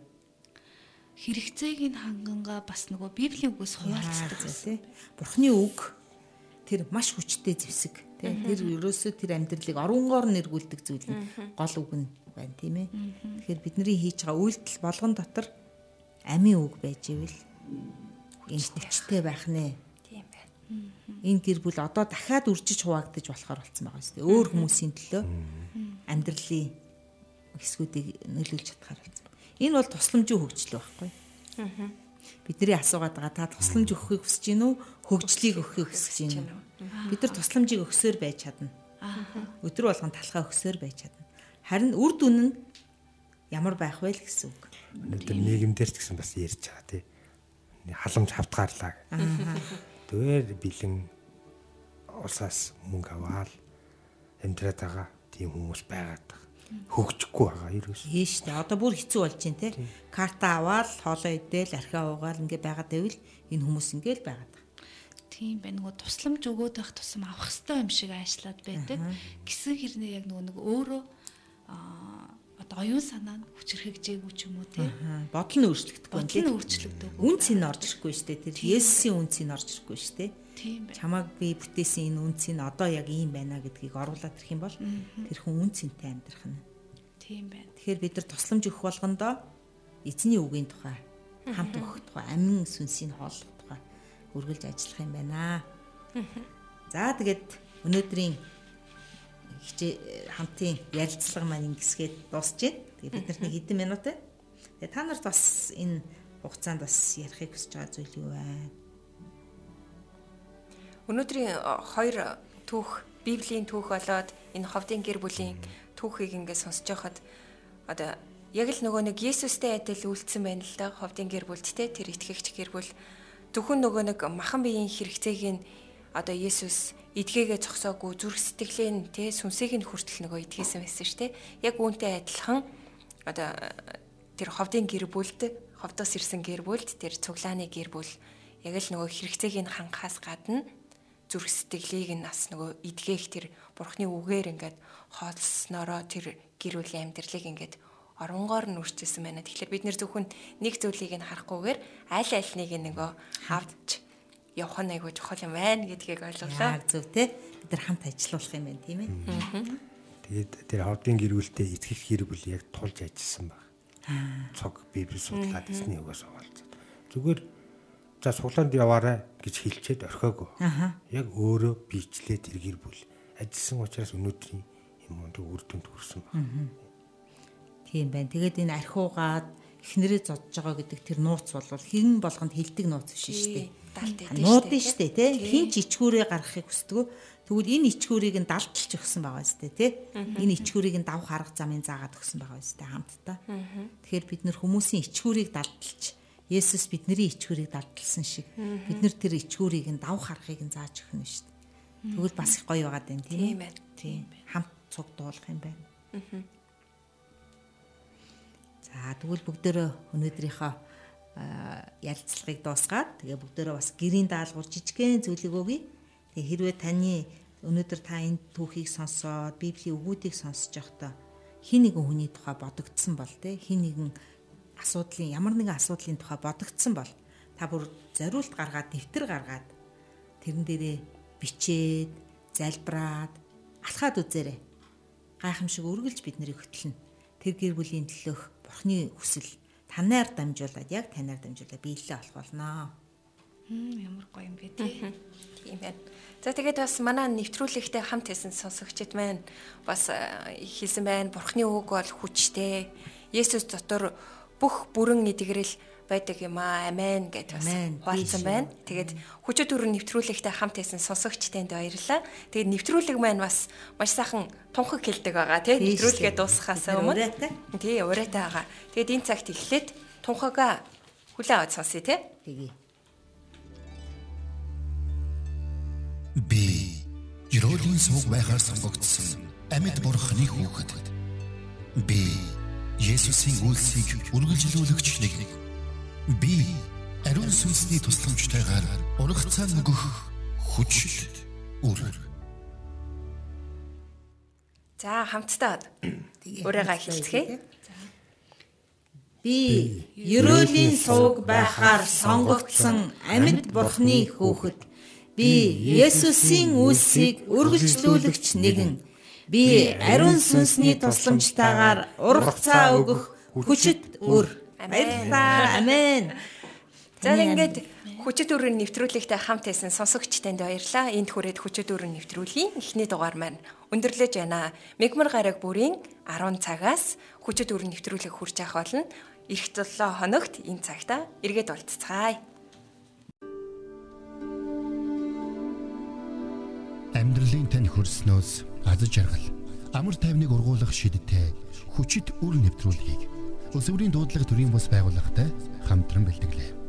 Хэрэгцээг нь ханганга бас нөгөө библийн үгээс хуваалцдаг тий. Бурхны үг тэр маш хүчтэй зэвсэг тий. Тэр ерөөсөө тэр амьдралыг оронгоор нэргүүлдэг зүйл нь гол үг нь байна тийм ээ. Тэгэхээр бидний хийж байгаа үйлдэл болгон дотор амийн үг байж ивэл хүчтэй байх нэ. Тийм байна. Энэ гэр бүл одоо дахиад үржиж хуваагдаж болохоор болсон байгаа шүү дээ. Өөр хүмүүсийн төлөө амьдралын хэсгүүдийг нөлөөлж чадхаар болсон. Энэ бол тусламжийн хөгжил байхгүй. Бидний асуугаад байгаа та тусламж өгөхийг хүсэж гин үү? Хөгжлийг өгөхийг хүсэж гин үү? Бид нар тусламжийг өгсөөр байж чадна. Өдөр болгон талхаа өгсөөр байж чадна. Харин үр дүн нь ямар байх вэ л гэсэн үг. Өнөөдөр нийгэмдэр ч гэсэн бас ярьж байгаа тий. Халамж хавтгаарлаа. Түгээр бэлэн улсаас мөнгө аваад амьдраад байгаа тийм хүмүүс байгаад байгаа. Хөгжихгүй байгаа ерөөс. Тий штэ. Одоо бүр хэцүү болж байна те. Карта аваад хоолоо идээл архиа уугаал ингээ байгаад байвал энэ хүмүүс ингээл байгаад байгаа. Тийм байна. Нөгөө тусламж өгөөд байх тусам авах хэрэгтэй юм шиг ажиллаад байдаг. Гэсэн хэрнээ яг нөгөө нэг өөрөө аа одоо оюун санаа нь хүчрхэгжээгүй ч юм уу тий. Бодол нь өөрчлөгдөхгүй Бодол нь өөрчлөгдөв. Үнц нь орж ирэхгүй штэ. Тэр Есүсийн үнц нь орж ирэхгүй штэ. Тийм байна. Чамааг би бүтээсэн энэ үнц нь одоо яг ийм байна гэдгийг оруулаад ирэх юм бол тэр хүн үнцэнтэй амьдрах нь. Тийм байна. Тэгэхээр бид нар тусламж өгөх болгондоо эзний үгийн тухай хамт өгөх тухай амин сүнсийг хооллох үргэлж ажиллах юм байна. За тэгээд өнөөдрийн хичээ хамтын ярилцлага маань ингэсгээд байна. Тэгээд бид нарт нэг хэдэн минут ээ. Тэгээд та нарт бас энэ хугацаанд бас ярихыг хүсэж байгаа зүйл юу вэ? Өнөөдрийн хоёр түүх Библийн түүх болоод энэ ховдын гэр бүлийн түүхийг ингээд сонсож байхад одоо яг л нөгөө нэг Есүстэй адил үйлцсэн байна л да ховдын гэр бүлдтэй тэр итгэгч гэр бүл зөвхөн нөгөө нэг махан биеийн хэрэгцээг нь одоо Есүс эдгээгээ зогсоогүй зүрх сэтгэлээ нь тэ сүнсийг нь хүртэл нөгөө эдгээсэн байсан шүү дээ. Яг үүнтэй адилхан одоо тэр ховдын гэр бүлд ховдоос ирсэн гэр бүлд тэр цуглааны гэр бүл яг л нөгөө хэрэгцээг нь хангахаас гадна зүрх сэтгэлийг нь бас нөгөө эдгээх тэр бурхны үгээр ингээд хоолсноороо тэр гэр бүлийн амьдралыг ингээд оронгоор нь үрчилсэн байна. Тэгэхээр бид нэр зөвхөн нэг зүйлийг нь харахгүйгээр аль альныг нөгөө хавдж явах нь айгүй чухал юм байна гэдгийг ойлголоо. Яг зөв те. Бид нар хамт ажиллах юм байна тийм ээ. Тэгээд тэр хавдын гэрүүлтэй итгэх гэр бүл яг тулж ажилласан баг. Цог библи судлаад эсний үгээс овалцаад. Зүгээр за суглаанд яваарай гэж хэлчихэд орхиогүй. Яг өөрөө бичлээ тэр гэр бүл ажилласан учраас өнөөдрийн юм уу үр дүнд хүрсэн баг. Тийм байна. Тэгээд энэ архиугаад эхнэрээ зодж байгаа гэдэг тэр нууц бол хэн болгонд хилдэг нууц биш шүү дээ. А, Нуудын шүү дээ тий. Хин ч ичгүүрээ гаргахыг хүсдэг. Тэгвэл энэ ичгүүрийг нь далдалж өгсөн байгаа шүү дээ тий. Энэ ичгүүрийг нь давх арга замын заагаад өгсөн байгаа шүү дээ хамтдаа. Тэгэхээр бид нэр хүмүүсийн ичгүүрийг далдалж Есүс бидний ичгүүрийг далдалсан шиг бид нэр тэр ичгүүрийг нь давх аргыг нь зааж өгнө шүү дээ. Тэгвэл бас их гоё байгаад байна тийм ээ. байна. Тийм. Хамт цуг дуулах юм байна. За тэгвэл бүгдөө өнөөдрийнхөө аа, ярилцлагыг дуусгаад тэгээ бүгдөө бас гэрийн даалгавар жижигхэн зүйлийг өгье. Тэгээ хэрвээ таны өнөөдөр та энэ түүхийг сонсоод библийн өгүүдийг сонсож байхдаа хин нэгэн хүний тухай бодогдсон бол те хин нэгэн асуудлын ямар нэгэн асуудлын тухай бодогдсон бол та бүр зориулт гаргаад дэвтэр гаргаад тэрэн дээрээ бичээд залбираад алхаад үзээрэй гайхамшиг үргэлж бид нарыг хөтлөнө. Тэр гэр бүлийн төлөөх Бурхны хүсэл танаар дамжуулаад яг танаар дамжуулаад биелэлээ олох болно. Хм ямар гоё юм бэ тий. Тийм байна. За тэгээд бас манай нэвтрүүлэгтэй хамт хийсэн сонсогчид маань бас э, хэлсэн байна. Бурхны үг бол хүчтэй. Есүс дотор бүх бүрэн эдгэрэл байдаг юм аа. Амен гэж бас Тийш. байна. Тэгээд хүчит өрн нэвтрүүлэгтэй хамт хийсэн сонсогчтойнд баярлалаа. Тэгээд нэвтрүүлэг маань бас маш сайхан тунхаг хэлдэг байгаа тийм нэвтрүүлгээ дуусгахаас өмнө. Тий, урайтай байгаа. Тэгээд энэ цагт эхлээд тунхаага хүлээ аваад сонсъё те. Тэгээ. Би Ерөөлийн сууг байхаар сонгогдсон амьд бурхны хүүхэд. Би Есүсийн үлсийг үргэлжлүүлэгч нэг. Би ариун сүнсний тусламжтайгаар урагцаа нөгөх хүчит үр. За хамтдаа өөрийгөө хэлцгээе. Би ерөөлийн сууг байхаар сонгогдсон амьд бурхны хүүхэд. Би Есүсийн үлсийг үргэлжлүүлэгч нэгэн. Би ариун сүнсний тусламжтайгаар ургацаа өгөх хүчит өр. Баярлалаа. Амен. За ингээд хүчит өрийн нэвтрүүлэгтэй хамт байсан сонсогчтанд баярлалаа. Энд хүрээд хүчит өрийн нэвтрүүлгийн эхний дугаар маань өндөрлөж байна. Мегмар гараг бүрийн 10 цагаас хүчит өрийн нэвтрүүлэг хурж явах болно. Ирэх 7 хоногт энэ цагта эргээд уулзцаая. Амьдралын тань хөрснөөс аз жаргал амар тайвныг ургуулах шидтэй хүчит үр нэвтрүүлгийг өсвөрийн дуудлага төрийн бус байгууллагатай хамтран бэлтгэлээ.